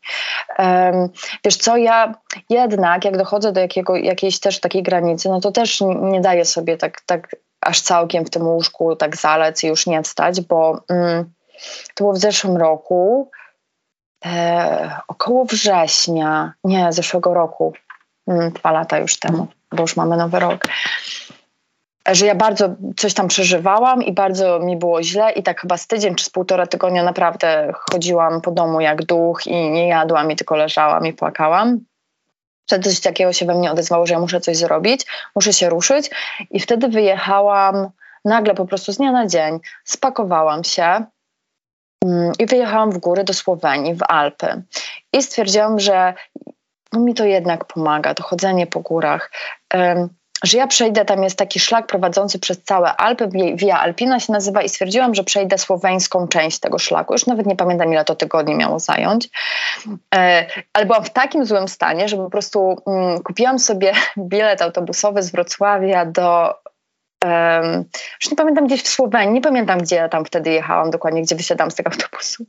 Um, wiesz co, ja jednak jak dochodzę do jakiego, jakiejś też takiej granicy, no to też nie daję sobie tak, tak aż całkiem w tym łóżku tak zalec i już nie wstać, bo um, to było w zeszłym roku, e, około września, nie, zeszłego roku, um, dwa lata już temu, bo już mamy nowy rok że ja bardzo coś tam przeżywałam i bardzo mi było źle i tak chyba z tydzień czy z półtora tygodnia naprawdę chodziłam po domu jak duch i nie jadłam i tylko leżałam i płakałam. Wtedy coś takiego się we mnie odezwało, że ja muszę coś zrobić, muszę się ruszyć i wtedy wyjechałam nagle po prostu z dnia na dzień, spakowałam się mm, i wyjechałam w góry do Słowenii, w Alpy. I stwierdziłam, że mi to jednak pomaga, to chodzenie po górach że ja przejdę, tam jest taki szlak prowadzący przez całe Alpy, Via Alpina się nazywa i stwierdziłam, że przejdę słoweńską część tego szlaku. Już nawet nie pamiętam, ile to tygodni miało zająć. E, ale byłam w takim złym stanie, że po prostu mm, kupiłam sobie bilet autobusowy z Wrocławia do um, już nie pamiętam gdzieś w Słowenii, nie pamiętam gdzie ja tam wtedy jechałam dokładnie, gdzie wysiadam z tego autobusu.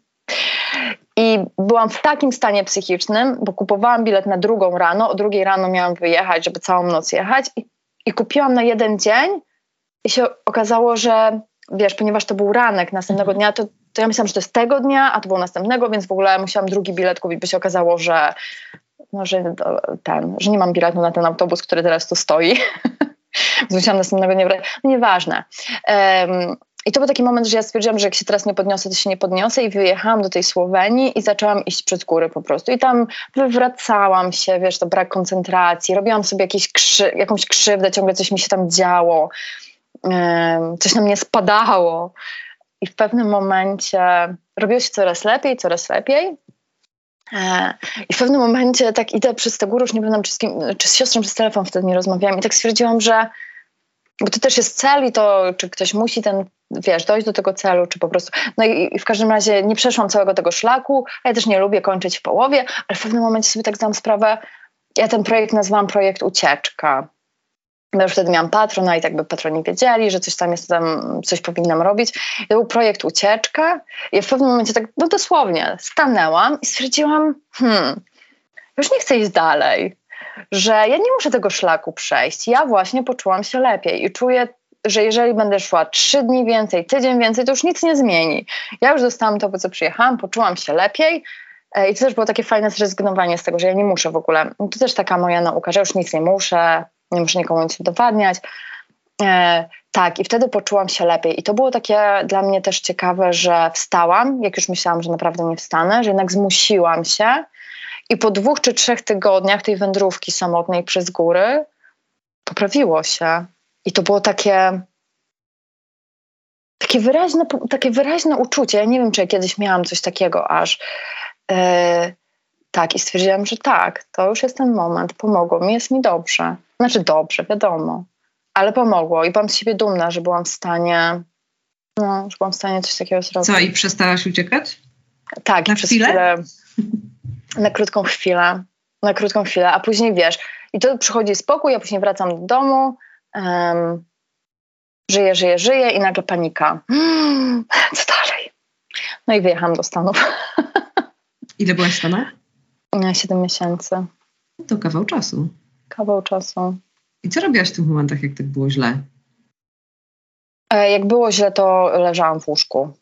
I byłam w takim stanie psychicznym, bo kupowałam bilet na drugą rano, o drugiej rano miałam wyjechać, żeby całą noc jechać i i kupiłam na jeden dzień i się okazało, że wiesz, ponieważ to był ranek następnego dnia, to, to ja myślałam, że to jest tego dnia, a to było następnego, więc w ogóle musiałam drugi bilet kupić, by się okazało, że, no, że, ten, że nie mam biletu na ten autobus, który teraz tu stoi. musiałam następnego dnia brać. No nieważne. Um, i to był taki moment, że ja stwierdziłam, że jak się teraz nie podniosę, to się nie podniosę i wyjechałam do tej Słowenii i zaczęłam iść przez góry po prostu. I tam wywracałam się, wiesz, to brak koncentracji, robiłam sobie jakieś krzy jakąś krzywdę, ciągle coś mi się tam działo, coś na mnie spadało. I w pewnym momencie robiło się coraz lepiej, coraz lepiej. E, I w pewnym momencie tak idę przez te góry, już nie pamiętam czy z, kim, czy z siostrą przez telefon wtedy nie rozmawiałam i tak stwierdziłam, że bo to też jest cel i to, czy ktoś musi ten, wiesz, dojść do tego celu, czy po prostu. No i, i, w każdym razie nie przeszłam całego tego szlaku, a ja też nie lubię kończyć w połowie, ale w pewnym momencie sobie tak zdałam sprawę, ja ten projekt nazwałam projekt Ucieczka. Bo już wtedy miałam patrona i tak by patroni wiedzieli, że coś tam jest, tam coś powinnam robić. To był projekt Ucieczka i w pewnym momencie tak, no dosłownie, stanęłam i stwierdziłam, hmm, już nie chcę iść dalej że ja nie muszę tego szlaku przejść. Ja właśnie poczułam się lepiej i czuję, że jeżeli będę szła trzy dni więcej, tydzień więcej, to już nic nie zmieni. Ja już dostałam to, po co przyjechałam, poczułam się lepiej. E, I to też było takie fajne zrezygnowanie z tego, że ja nie muszę w ogóle. To też taka moja nauka, że już nic nie muszę, nie muszę nikomu nic udowadniać. E, tak, i wtedy poczułam się lepiej. I to było takie dla mnie też ciekawe, że wstałam, jak już myślałam, że naprawdę nie wstanę, że jednak zmusiłam się i po dwóch czy trzech tygodniach tej wędrówki samotnej przez góry poprawiło się. I to było takie, takie, wyraźne, takie wyraźne uczucie. Ja nie wiem, czy ja kiedyś miałam coś takiego aż. Yy, tak, i stwierdziłam, że tak, to już jest ten moment, pomogło mi, jest mi dobrze. Znaczy dobrze, wiadomo, ale pomogło i byłam z siebie dumna, że byłam w stanie, no, że byłam w stanie coś takiego zrobić. Co, i przestałaś uciekać? Tak, Na przez chwilę? chwilę na krótką chwilę, na krótką chwilę, a później wiesz, i to przychodzi spokój, ja później wracam do domu, um, żyję, żyję, żyję i nagle panika. Hmm, co dalej? No i wyjechałam do Stanów. Ile byłaś w Stanach? Siedem miesięcy. To kawał czasu. Kawał czasu. I co robiłaś w tych momentach, jak tak było źle? E, jak było źle, to leżałam w łóżku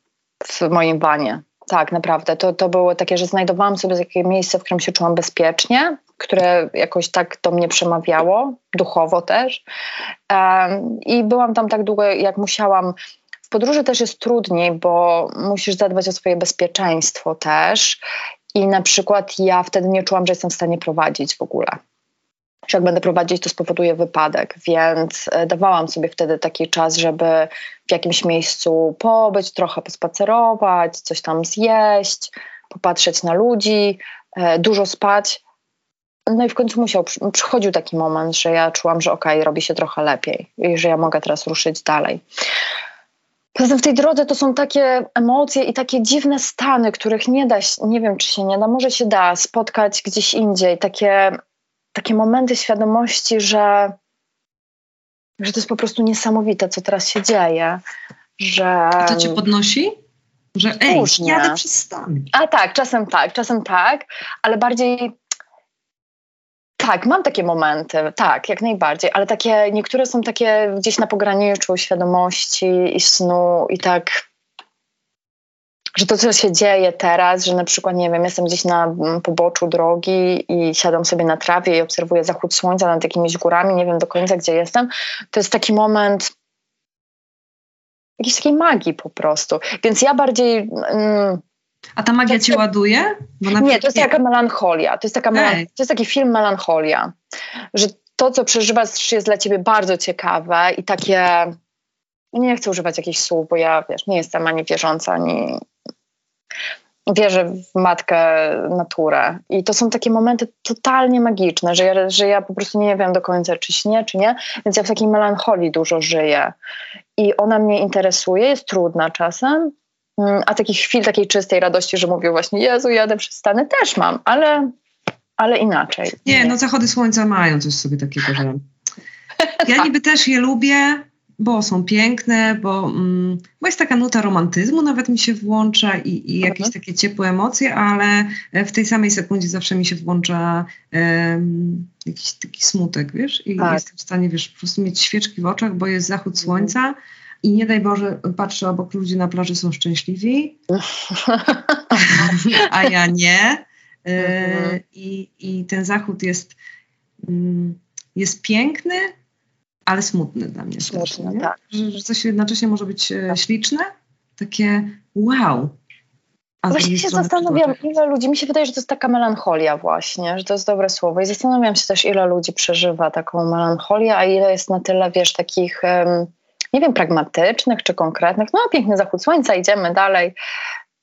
w moim wanie tak, naprawdę. To, to było takie, że znajdowałam sobie takie miejsce, w którym się czułam bezpiecznie, które jakoś tak do mnie przemawiało, duchowo też. I byłam tam tak długo, jak musiałam. W podróży też jest trudniej, bo musisz zadbać o swoje bezpieczeństwo też. I na przykład ja wtedy nie czułam, że jestem w stanie prowadzić w ogóle. Że jak będę prowadzić, to spowoduje wypadek, więc e, dawałam sobie wtedy taki czas, żeby w jakimś miejscu pobyć, trochę pospacerować, coś tam zjeść, popatrzeć na ludzi, e, dużo spać. No i w końcu musiał, przychodził taki moment, że ja czułam, że okej, okay, robi się trochę lepiej i że ja mogę teraz ruszyć dalej. Poza tym w tej drodze to są takie emocje i takie dziwne stany, których nie da, nie wiem czy się nie da, może się da spotkać gdzieś indziej. Takie, takie momenty świadomości, że, że to jest po prostu niesamowite, co teraz się dzieje. Że... A to cię podnosi? Że ej, Różnie. jadę przez. A tak, czasem tak, czasem tak, ale bardziej tak, mam takie momenty, tak, jak najbardziej, ale takie, niektóre są takie gdzieś na pograniczu świadomości i snu i tak, że to, co się dzieje teraz, że na przykład, nie wiem, jestem gdzieś na mm, poboczu drogi i siadam sobie na trawie i obserwuję zachód słońca nad jakimiś górami, nie wiem do końca, gdzie jestem, to jest taki moment jakiejś takiej magii po prostu. Więc ja bardziej... Mm, a ta magia cię ładuje? nie, to jest taka melancholia. To jest, taka melan... to jest taki film melancholia, że to, co przeżywasz, jest dla ciebie bardzo ciekawe i takie. Nie chcę używać jakichś słów, bo ja wiesz, nie jestem ani wierząca, ani wierzę w matkę naturę. I to są takie momenty totalnie magiczne, że ja, że ja po prostu nie wiem do końca, czy śnię, czy nie. Więc ja w takiej melancholii dużo żyję. I ona mnie interesuje, jest trudna czasem, Mm, a takich chwil takiej czystej radości, że mówię właśnie, Jezu, jadę przez Stany, też mam, ale, ale inaczej. Nie, no zachody słońca mają coś sobie takiego, że ja niby też je lubię, bo są piękne, bo, mm, bo jest taka nuta romantyzmu, nawet mi się włącza i, i jakieś mhm. takie ciepłe emocje, ale w tej samej sekundzie zawsze mi się włącza um, jakiś taki smutek, wiesz? I tak. jestem w stanie, wiesz, po prostu mieć świeczki w oczach, bo jest zachód mhm. słońca i nie daj Boże, patrzę obok ludzi na plaży są szczęśliwi, a ja nie. Mhm. I, I ten zachód jest, mm, jest piękny, ale smutny dla mnie. Smutny, też, tak. Że, że coś jednocześnie może być e, tak. śliczne, takie wow. A właśnie się zastanawiam, ile ludzi, mi się wydaje, że to jest taka melancholia właśnie, że to jest dobre słowo i zastanawiam się też, ile ludzi przeżywa taką melancholię, a ile jest na tyle, wiesz, takich um, nie wiem, pragmatycznych czy konkretnych. No, piękny zachód słońca, idziemy dalej,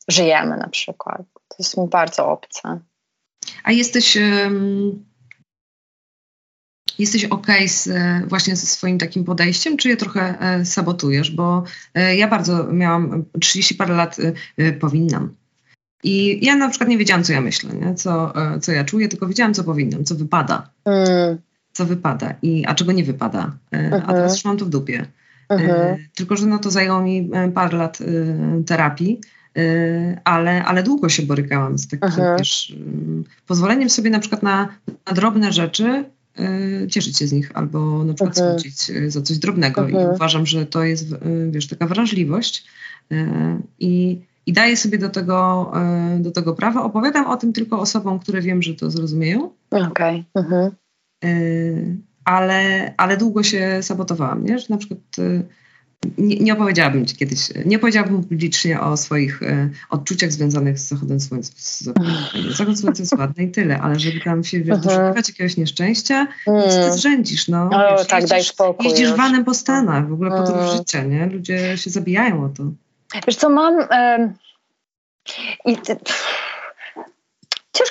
żyjemy na przykład. To jest mi bardzo obce. A jesteś. Um, jesteś ok z, właśnie ze swoim takim podejściem, czy je trochę e, sabotujesz? Bo e, ja bardzo miałam 30 parę lat, e, powinnam. I ja na przykład nie wiedziałam, co ja myślę, nie? Co, co ja czuję, tylko wiedziałam, co powinnam, co wypada. Mm. Co wypada, i, a czego nie wypada. A teraz mhm. już mam to w dupie. Mhm. E, tylko, że no to zajęło mi e, parę lat e, terapii, ale, ale długo się borykałam z takim mhm. wiesz, pozwoleniem sobie na przykład na, na drobne rzeczy, cieszyć się z nich albo na przykład mhm. smucić za coś drobnego i uważam, że to jest wiesz, taka wrażliwość i, i daję sobie do tego, do tego prawa. Opowiadam o tym tylko osobom, które wiem, że to zrozumieją. Okej. Okay ale, ale długo się sabotowałam, nie? że na przykład nie, nie opowiedziałabym ci kiedyś, nie opowiedziałabym publicznie o swoich y, odczuciach związanych z zachodem słońca. Zachód słońca jest ładny i tyle, ale żeby tam się wiesz, mhm. doszukiwać jakiegoś nieszczęścia, mm. ty zrzędzisz, no. O, wiesz, tak, jeździsz, daj spokój. Jeździsz już. vanem po Stanach, w ogóle po podróż mm. życia, nie? Ludzie się zabijają o to. Wiesz co, mam... Y i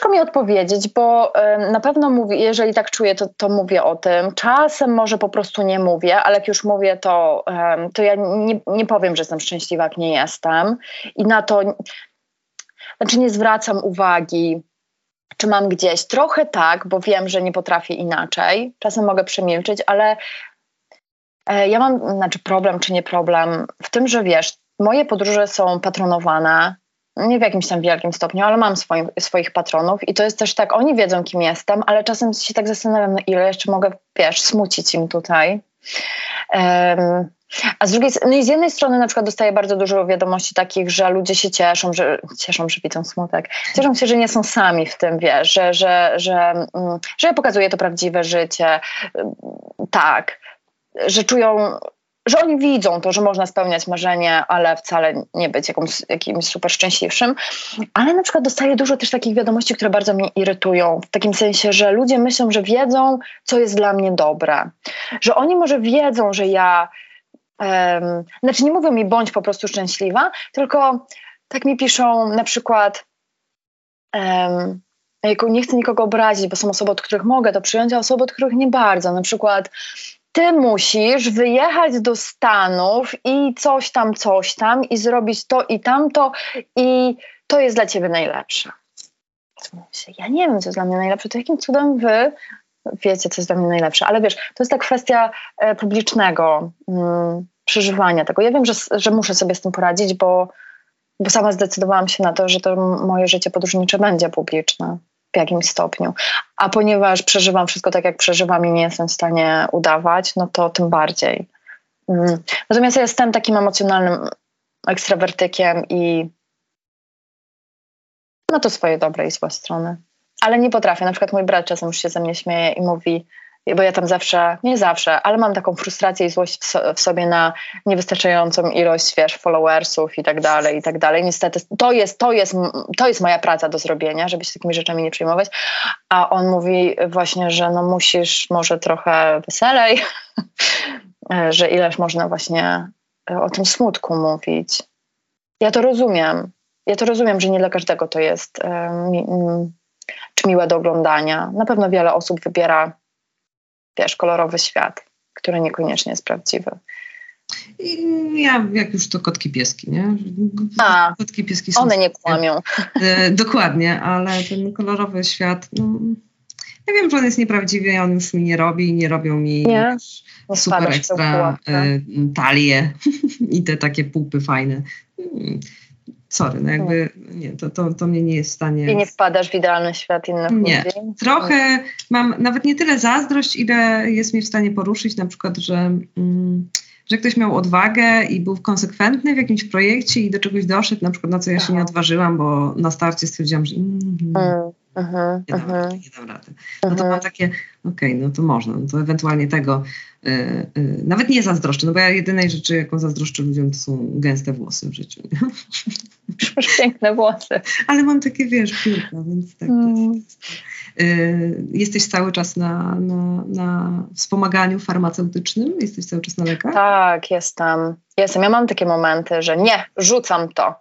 Ciężko mi odpowiedzieć, bo na pewno mówię, jeżeli tak czuję, to, to mówię o tym. Czasem może po prostu nie mówię, ale jak już mówię, to, to ja nie, nie powiem, że jestem szczęśliwa, jak nie jestem. I na to, znaczy nie zwracam uwagi, czy mam gdzieś. Trochę tak, bo wiem, że nie potrafię inaczej. Czasem mogę przemilczyć, ale e, ja mam, znaczy problem czy nie problem, w tym, że wiesz, moje podróże są patronowane nie w jakimś tam wielkim stopniu, ale mam swoich patronów i to jest też tak, oni wiedzą, kim jestem, ale czasem się tak zastanawiam, no ile jeszcze mogę, wiesz, smucić im tutaj. Um, a z drugiej no i z jednej strony na przykład dostaję bardzo dużo wiadomości takich, że ludzie się cieszą, że cieszą, że widzą smutek. Cieszą się, że nie są sami w tym, wiesz, że, że, że, mm, że ja pokazuję to prawdziwe życie. Tak, że czują że oni widzą to, że można spełniać marzenie, ale wcale nie być jakąś, jakimś super szczęśliwszym. Ale na przykład dostaję dużo też takich wiadomości, które bardzo mnie irytują. W takim sensie, że ludzie myślą, że wiedzą, co jest dla mnie dobre. Że oni może wiedzą, że ja. Um, znaczy, nie mówią mi bądź po prostu szczęśliwa, tylko tak mi piszą na przykład. Um, nie chcę nikogo obrazić, bo są osoby, od których mogę to przyjąć, a osoby, od których nie bardzo. Na przykład ty musisz wyjechać do Stanów i coś tam, coś tam i zrobić to i tamto i to jest dla ciebie najlepsze. Ja nie wiem, co jest dla mnie najlepsze, to jakim cudem wy wiecie, co jest dla mnie najlepsze, ale wiesz, to jest ta kwestia e, publicznego mm, przeżywania tego. Ja wiem, że, że muszę sobie z tym poradzić, bo, bo sama zdecydowałam się na to, że to moje życie podróżnicze będzie publiczne w jakimś stopniu. A ponieważ przeżywam wszystko tak, jak przeżywam i nie jestem w stanie udawać, no to tym bardziej. Mm. Natomiast ja jestem takim emocjonalnym ekstrawertykiem i ma to swoje dobre i złe strony. Ale nie potrafię. Na przykład mój brat czasem już się ze mnie śmieje i mówi, bo ja tam zawsze, nie zawsze, ale mam taką frustrację i złość w, sobie na niewystarczającą ilość, wiesz, followersów i tak dalej, i tak dalej. Niestety to jest, to jest, to jest moja praca do zrobienia, żeby się takimi rzeczami nie przejmować. A on mówi właśnie, że no musisz może trochę weselej, że ileż można właśnie o tym smutku mówić. Ja to rozumiem. Ja to rozumiem, że nie dla każdego to jest um, czy miłe do oglądania. Na pewno wiele osób wybiera wiesz, kolorowy świat, który niekoniecznie jest prawdziwy. I ja, jak już to kotki pieski, nie? A, kotki pieski są. One nie kłamią. E, dokładnie, ale ten kolorowy świat, no, ja wiem, że on jest nieprawdziwy, on już mi nie robi, nie robią mi nie? super ekstra y, talie i te takie pupy fajne. Sorry, no jakby nie, to, to, to mnie nie jest w stanie... I nie wpadasz w idealny świat innych nie. ludzi? Trochę mam nawet nie tyle zazdrość, ile jest mnie w stanie poruszyć na przykład, że... Mm, że ktoś miał odwagę i był konsekwentny w jakimś projekcie i do czegoś doszedł, na przykład na co ja się nie odważyłam, bo na starcie stwierdziłam, że mm, mm, uh-huh, nie, dam rady, nie dam rady. No to mam takie, okej, okay, no to można, no to ewentualnie tego y, y, nawet nie zazdroszczę, no bo ja jedynej rzeczy, jaką zazdroszczę ludziom, to są gęste włosy w życiu. Masz piękne włosy. Ale mam takie, wiesz, piórka, więc tak. Mm. Y, jesteś cały czas na, na, na wspomaganiu farmaceutycznym? Jesteś cały czas na lekach? Tak, jestem. Jestem. Ja mam takie momenty, że nie, rzucam to.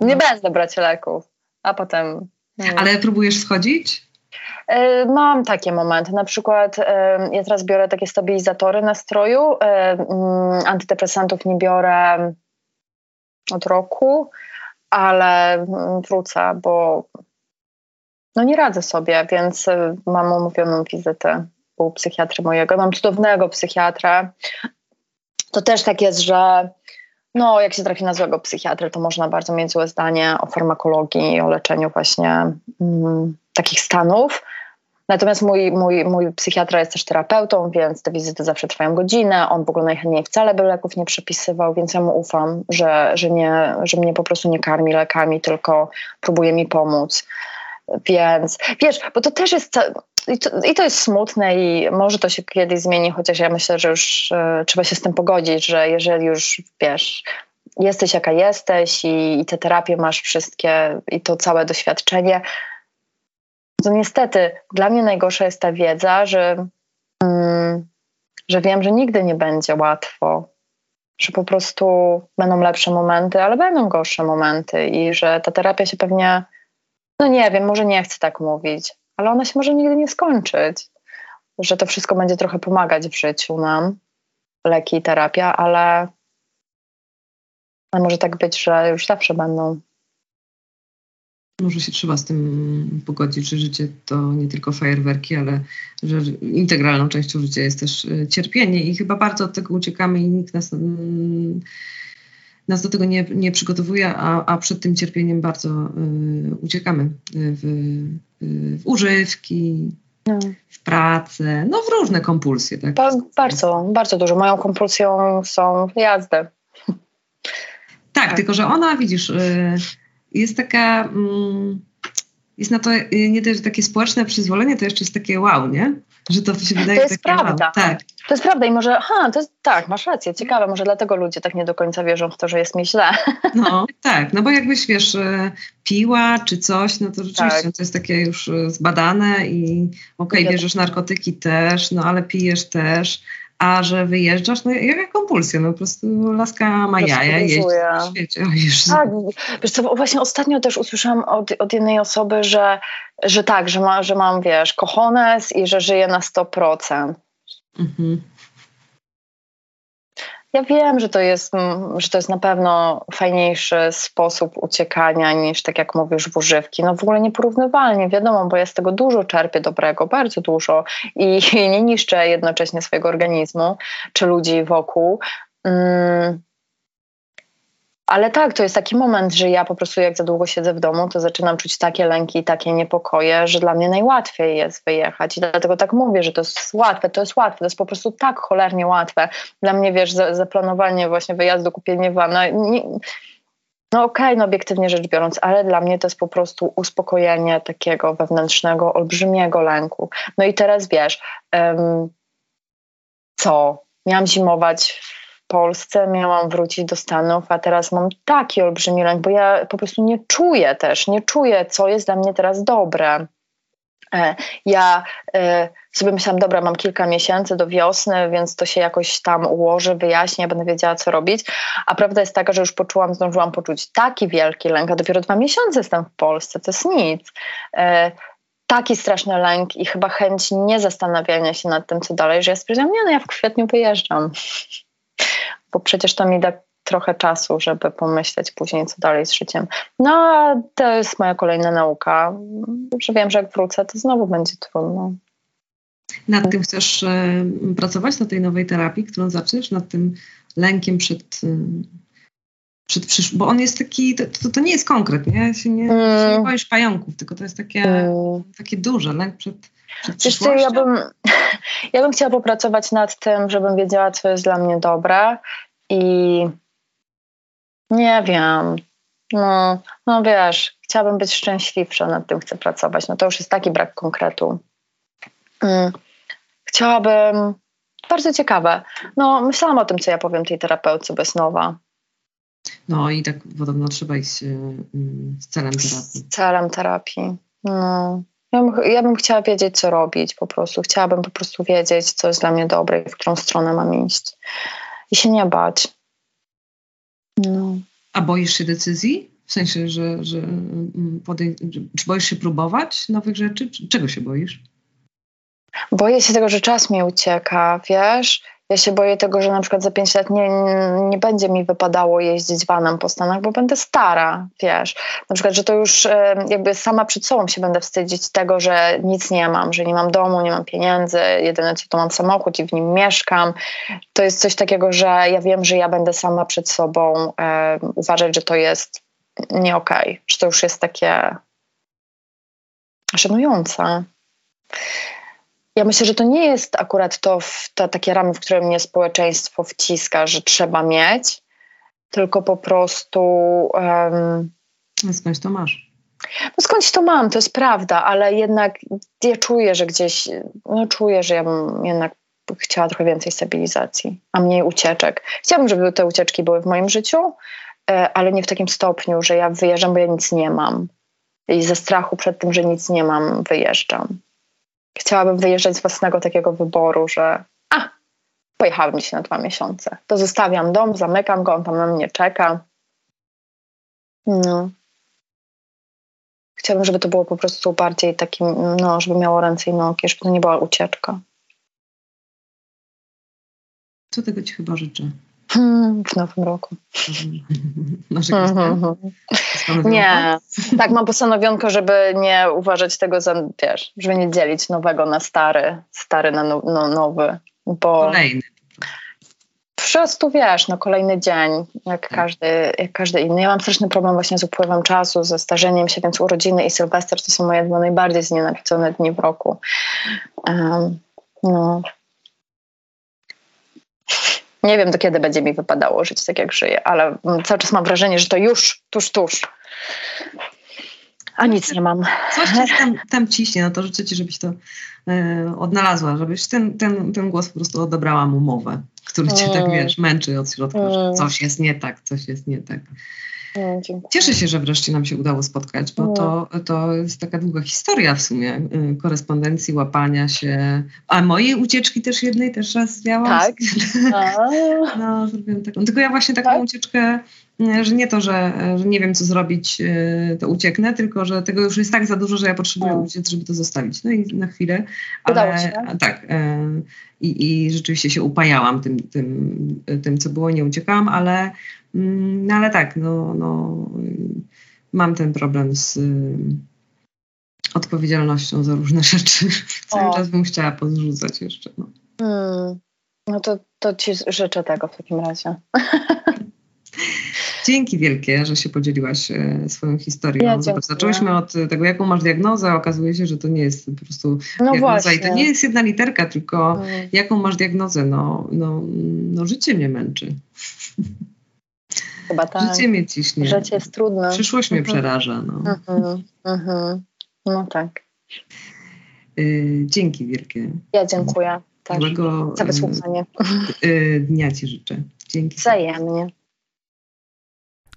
Nie no. będę brać leków. A potem ale próbujesz schodzić? E, mam takie momenty. Na przykład e, ja teraz biorę takie stabilizatory nastroju. E, mm, antydepresantów nie biorę od roku, ale mm, wrócę, bo no nie radzę sobie, więc mam umówioną wizytę u psychiatry mojego. Mam cudownego psychiatrę. To też tak jest, że no, jak się trafi na złego psychiatrę, to można bardzo mieć złe zdanie o farmakologii o leczeniu właśnie mm, takich stanów. Natomiast mój, mój, mój psychiatra jest też terapeutą, więc te wizyty zawsze trwają godzinę. On w ogóle najchętniej wcale by leków nie przepisywał, więc ja mu ufam, że, że, nie, że mnie po prostu nie karmi lekami, tylko próbuje mi pomóc. Więc wiesz, bo to też jest i to, I to jest smutne i może to się kiedyś zmieni, chociaż ja myślę, że już e, trzeba się z tym pogodzić, że jeżeli już wiesz, jesteś jaka jesteś i, i te terapie masz wszystkie i to całe doświadczenie, to niestety dla mnie najgorsza jest ta wiedza, że, mm, że wiem, że nigdy nie będzie łatwo, że po prostu będą lepsze momenty, ale będą gorsze momenty i że ta terapia się pewnie, no nie wiem, może nie chcę tak mówić, ale ona się może nigdy nie skończyć. Że to wszystko będzie trochę pomagać w życiu nam, leki i terapia, ale, ale może tak być, że już zawsze będą. Może się trzeba z tym pogodzić, że życie to nie tylko fajerwerki, ale że integralną częścią życia jest też e, cierpienie i chyba bardzo od tego uciekamy i nikt nas, mm, nas do tego nie, nie przygotowuje, a, a przed tym cierpieniem bardzo y, uciekamy w, w używki, no. w pracę, no w różne kompulsje. Tak? Ba bardzo, bardzo dużo. Moją kompulsją są jazdy. Tak, tak, tylko że ona, widzisz, y, jest taka, mm, jest na to y, nie też takie społeczne przyzwolenie, to jeszcze jest takie wow, nie? Że to się wydaje To jest takie prawda. wow. Tak. To jest prawda i może, ha, to jest, tak, masz rację, ciekawe, może dlatego ludzie tak nie do końca wierzą w to, że jest mi źle. No, tak, no bo jakbyś, wiesz, y, piła czy coś, no to rzeczywiście Tak. to jest takie już y, zbadane i okej, Ja- bierzesz narkotyki też, no ale pijesz też, a że wyjeżdżasz, no jaka kompulsja, no po prostu laska ma jaja, jeździ po świecie. O Jezu. Tak, wiesz co, właśnie ostatnio też usłyszałam od, od jednej osoby, że, że tak, że, ma, że mam, wiesz, kochones i że żyję na 100%. Mhm. Ja wiem, że to jest, mm, że to jest na pewno fajniejszy sposób uciekania niż, tak jak mówisz, w używki. No w ogóle nieporównywalnie, wiadomo, bo ja z tego dużo czerpię dobrego, bardzo dużo i nie niszczę jednocześnie swojego organizmu czy ludzi wokół. Mm. Ale tak, to jest taki moment, że ja po prostu jak za długo siedzę w domu, to zaczynam czuć takie lęki, takie niepokoje, że dla mnie najłatwiej jest wyjechać. I dlatego tak mówię, że to jest łatwe, to jest łatwe, to jest po prostu tak cholernie łatwe. Dla mnie, wiesz, za- zaplanowanie właśnie wyjazdu, kupienie wana, nie, no okej, no obiektywnie rzecz biorąc, ale dla mnie to jest po prostu uspokojenie takiego wewnętrznego, olbrzymiego lęku. No i teraz wiesz, em, co? Miałam zimować Polsce, miałam wrócić do Stanów, a teraz mam taki olbrzymi lęk, bo ja po prostu nie czuję też, nie czuję, co jest dla mnie teraz dobre. E, Ja e, sobie myślałam, dobra, mam kilka miesięcy do wiosny, więc to się jakoś tam ułoży, wyjaśni, ja będę wiedziała, co robić. A prawda jest taka, że już poczułam, zdążyłam poczuć taki wielki lęk, a dopiero dwa miesiące jestem w Polsce, to jest nic. E, Taki straszny lęk i chyba chęć nie zastanawiania się nad tym, co dalej, że ja stwierdziłam, nie no, ja w kwietniu wyjeżdżam. Bo przecież to mi da trochę czasu, żeby pomyśleć później, co dalej z życiem. No, a to jest moja kolejna nauka, że wiem, że jak wrócę, to znowu będzie trudno. Nad tym chcesz e, pracować, na tej nowej terapii, którą zaczniesz, nad tym lękiem przed, e, przed przysz... bo on jest taki, to, to, to nie jest konkret, nie? Się nie, Mm. się nie boisz pająków, tylko to jest takie, Mm. takie duże, lęk przed, przed Wiesz co, ja bym, ja bym chciała popracować nad tym, żebym wiedziała, co jest dla mnie dobre i nie wiem, no, no wiesz, chciałabym być szczęśliwsza, nad tym chcę pracować. No to już jest taki brak konkretu. Mm. Chciałabym, bardzo ciekawe, no myślałam o tym, co ja powiem tej terapeutce bez nowa. No i tak podobno trzeba iść e, mm, z celem terapii. z celem terapii. No. Ja, bym, ja bym chciała wiedzieć, co robić po prostu. Chciałabym po prostu wiedzieć, co jest dla mnie dobre i w którą stronę mam iść. I się nie bać. No. A boisz się decyzji? W sensie, że, że mm, czy boisz się próbować nowych rzeczy? Czy- Czego się boisz? Boję się tego, że czas mi ucieka, wiesz? Ja się boję tego, że na przykład za pięć lat nie, nie będzie mi wypadało jeździć vanem po Stanach, bo będę stara, wiesz. Na przykład, że to już e, jakby sama przed sobą się będę wstydzić tego, że nic nie mam, że nie mam domu, nie mam pieniędzy, jedyne co to mam samochód i w nim mieszkam. To jest coś takiego, że ja wiem, że ja będę sama przed sobą e, uważać, że to jest nie okej, że to już jest takie żenujące. Ja myślę, że to nie jest akurat to, to takie ramy, w które mnie społeczeństwo wciska, że trzeba mieć, tylko po prostu A Skądś to masz? no skądś to mam, to jest prawda, ale jednak ja czuję, że gdzieś, no czuję, że ja bym jednak chciała trochę więcej stabilizacji, a mniej ucieczek. Chciałabym, żeby te ucieczki były w moim życiu, e, ale nie w takim stopniu, że ja wyjeżdżam, bo ja nic nie mam. I ze strachu przed tym, że nic nie mam, wyjeżdżam. Chciałabym wyjeżdżać z własnego takiego wyboru, że a, pojechałabym się na dwa miesiące. To zostawiam dom, zamykam go, on tam na mnie czeka. No. Chciałabym, żeby to było po prostu bardziej takim, no, żeby miało ręce i nogi, żeby to nie była ucieczka. Co tego ci chyba życzę? Hmm, w nowym roku. Nie? Mhm. Nie, tak mam postanowionko, żeby nie uważać tego za, wiesz, żeby nie dzielić nowego na stary, stary na no, no, nowy, bo Kolejny. po prostu wiesz, no kolejny dzień, jak każdy, jak każdy inny. Ja mam straszny problem właśnie z upływem czasu, ze starzeniem się, więc urodziny i Sylwester to są moje dwa najbardziej znienawidzone dni w roku. Em, no. Nie wiem, do kiedy będzie mi wypadało żyć tak, jak żyję, ale mm, cały czas mam wrażenie, że to już, tuż, tuż. A nic nie mam. Coś ci tam, tam ciśnie, no to życzę ci, żebyś to e, odnalazła, żebyś ten, ten, ten głos po prostu odebrała mu mowę, który cię tak, Mm. wiesz, męczy od środka, że Mm. coś jest nie tak, coś jest nie tak. Mm, dziękuję. Cieszę się, że wreszcie nam się udało spotkać, bo to, to jest taka długa historia w sumie y, korespondencji, łapania się. A mojej ucieczki też jednej też raz miałam. Tak? No, zrobiłem taką. Tylko ja właśnie taką Tak? ucieczkę, y, że nie to, że, że nie wiem, co zrobić, y, to ucieknę, tylko że tego już jest tak za dużo, że ja potrzebuję Mm. uciec, żeby to zostawić. No i na chwilę. Udało Ale, się, tak? I, I rzeczywiście się upajałam tym, tym, tym, co było, nie uciekałam, ale, no, ale tak, no, no, mam ten problem z y, odpowiedzialnością za różne rzeczy. Cały O. czas bym chciała pozrzucać jeszcze. No. mm. No to, to ci życzę tego w takim razie. Dzięki wielkie, że się podzieliłaś e, swoją historią. Ja Zobacz, zaczęłyśmy od tego, jaką masz diagnozę, a okazuje się, że to nie jest po prostu No diagnoza i to nie jest jedna literka, tylko Mm. jaką masz diagnozę. No, no, no życie mnie męczy. Chyba tak. Życie mnie ciśnie. Życie jest trudne. Przyszłość mnie Mhm. przeraża. No. Mhm, mhm. No tak. Y, dzięki wielkie. Ja dziękuję też Miłego za y, wysłuchanie. y, dnia Ci życzę. Dzięki. Wzajemnie.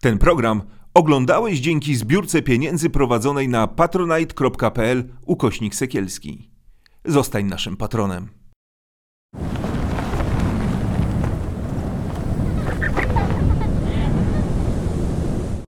Ten program oglądałeś dzięki zbiórce pieniędzy prowadzonej na patronite.pl ukośnik sekielski. Zostań naszym patronem.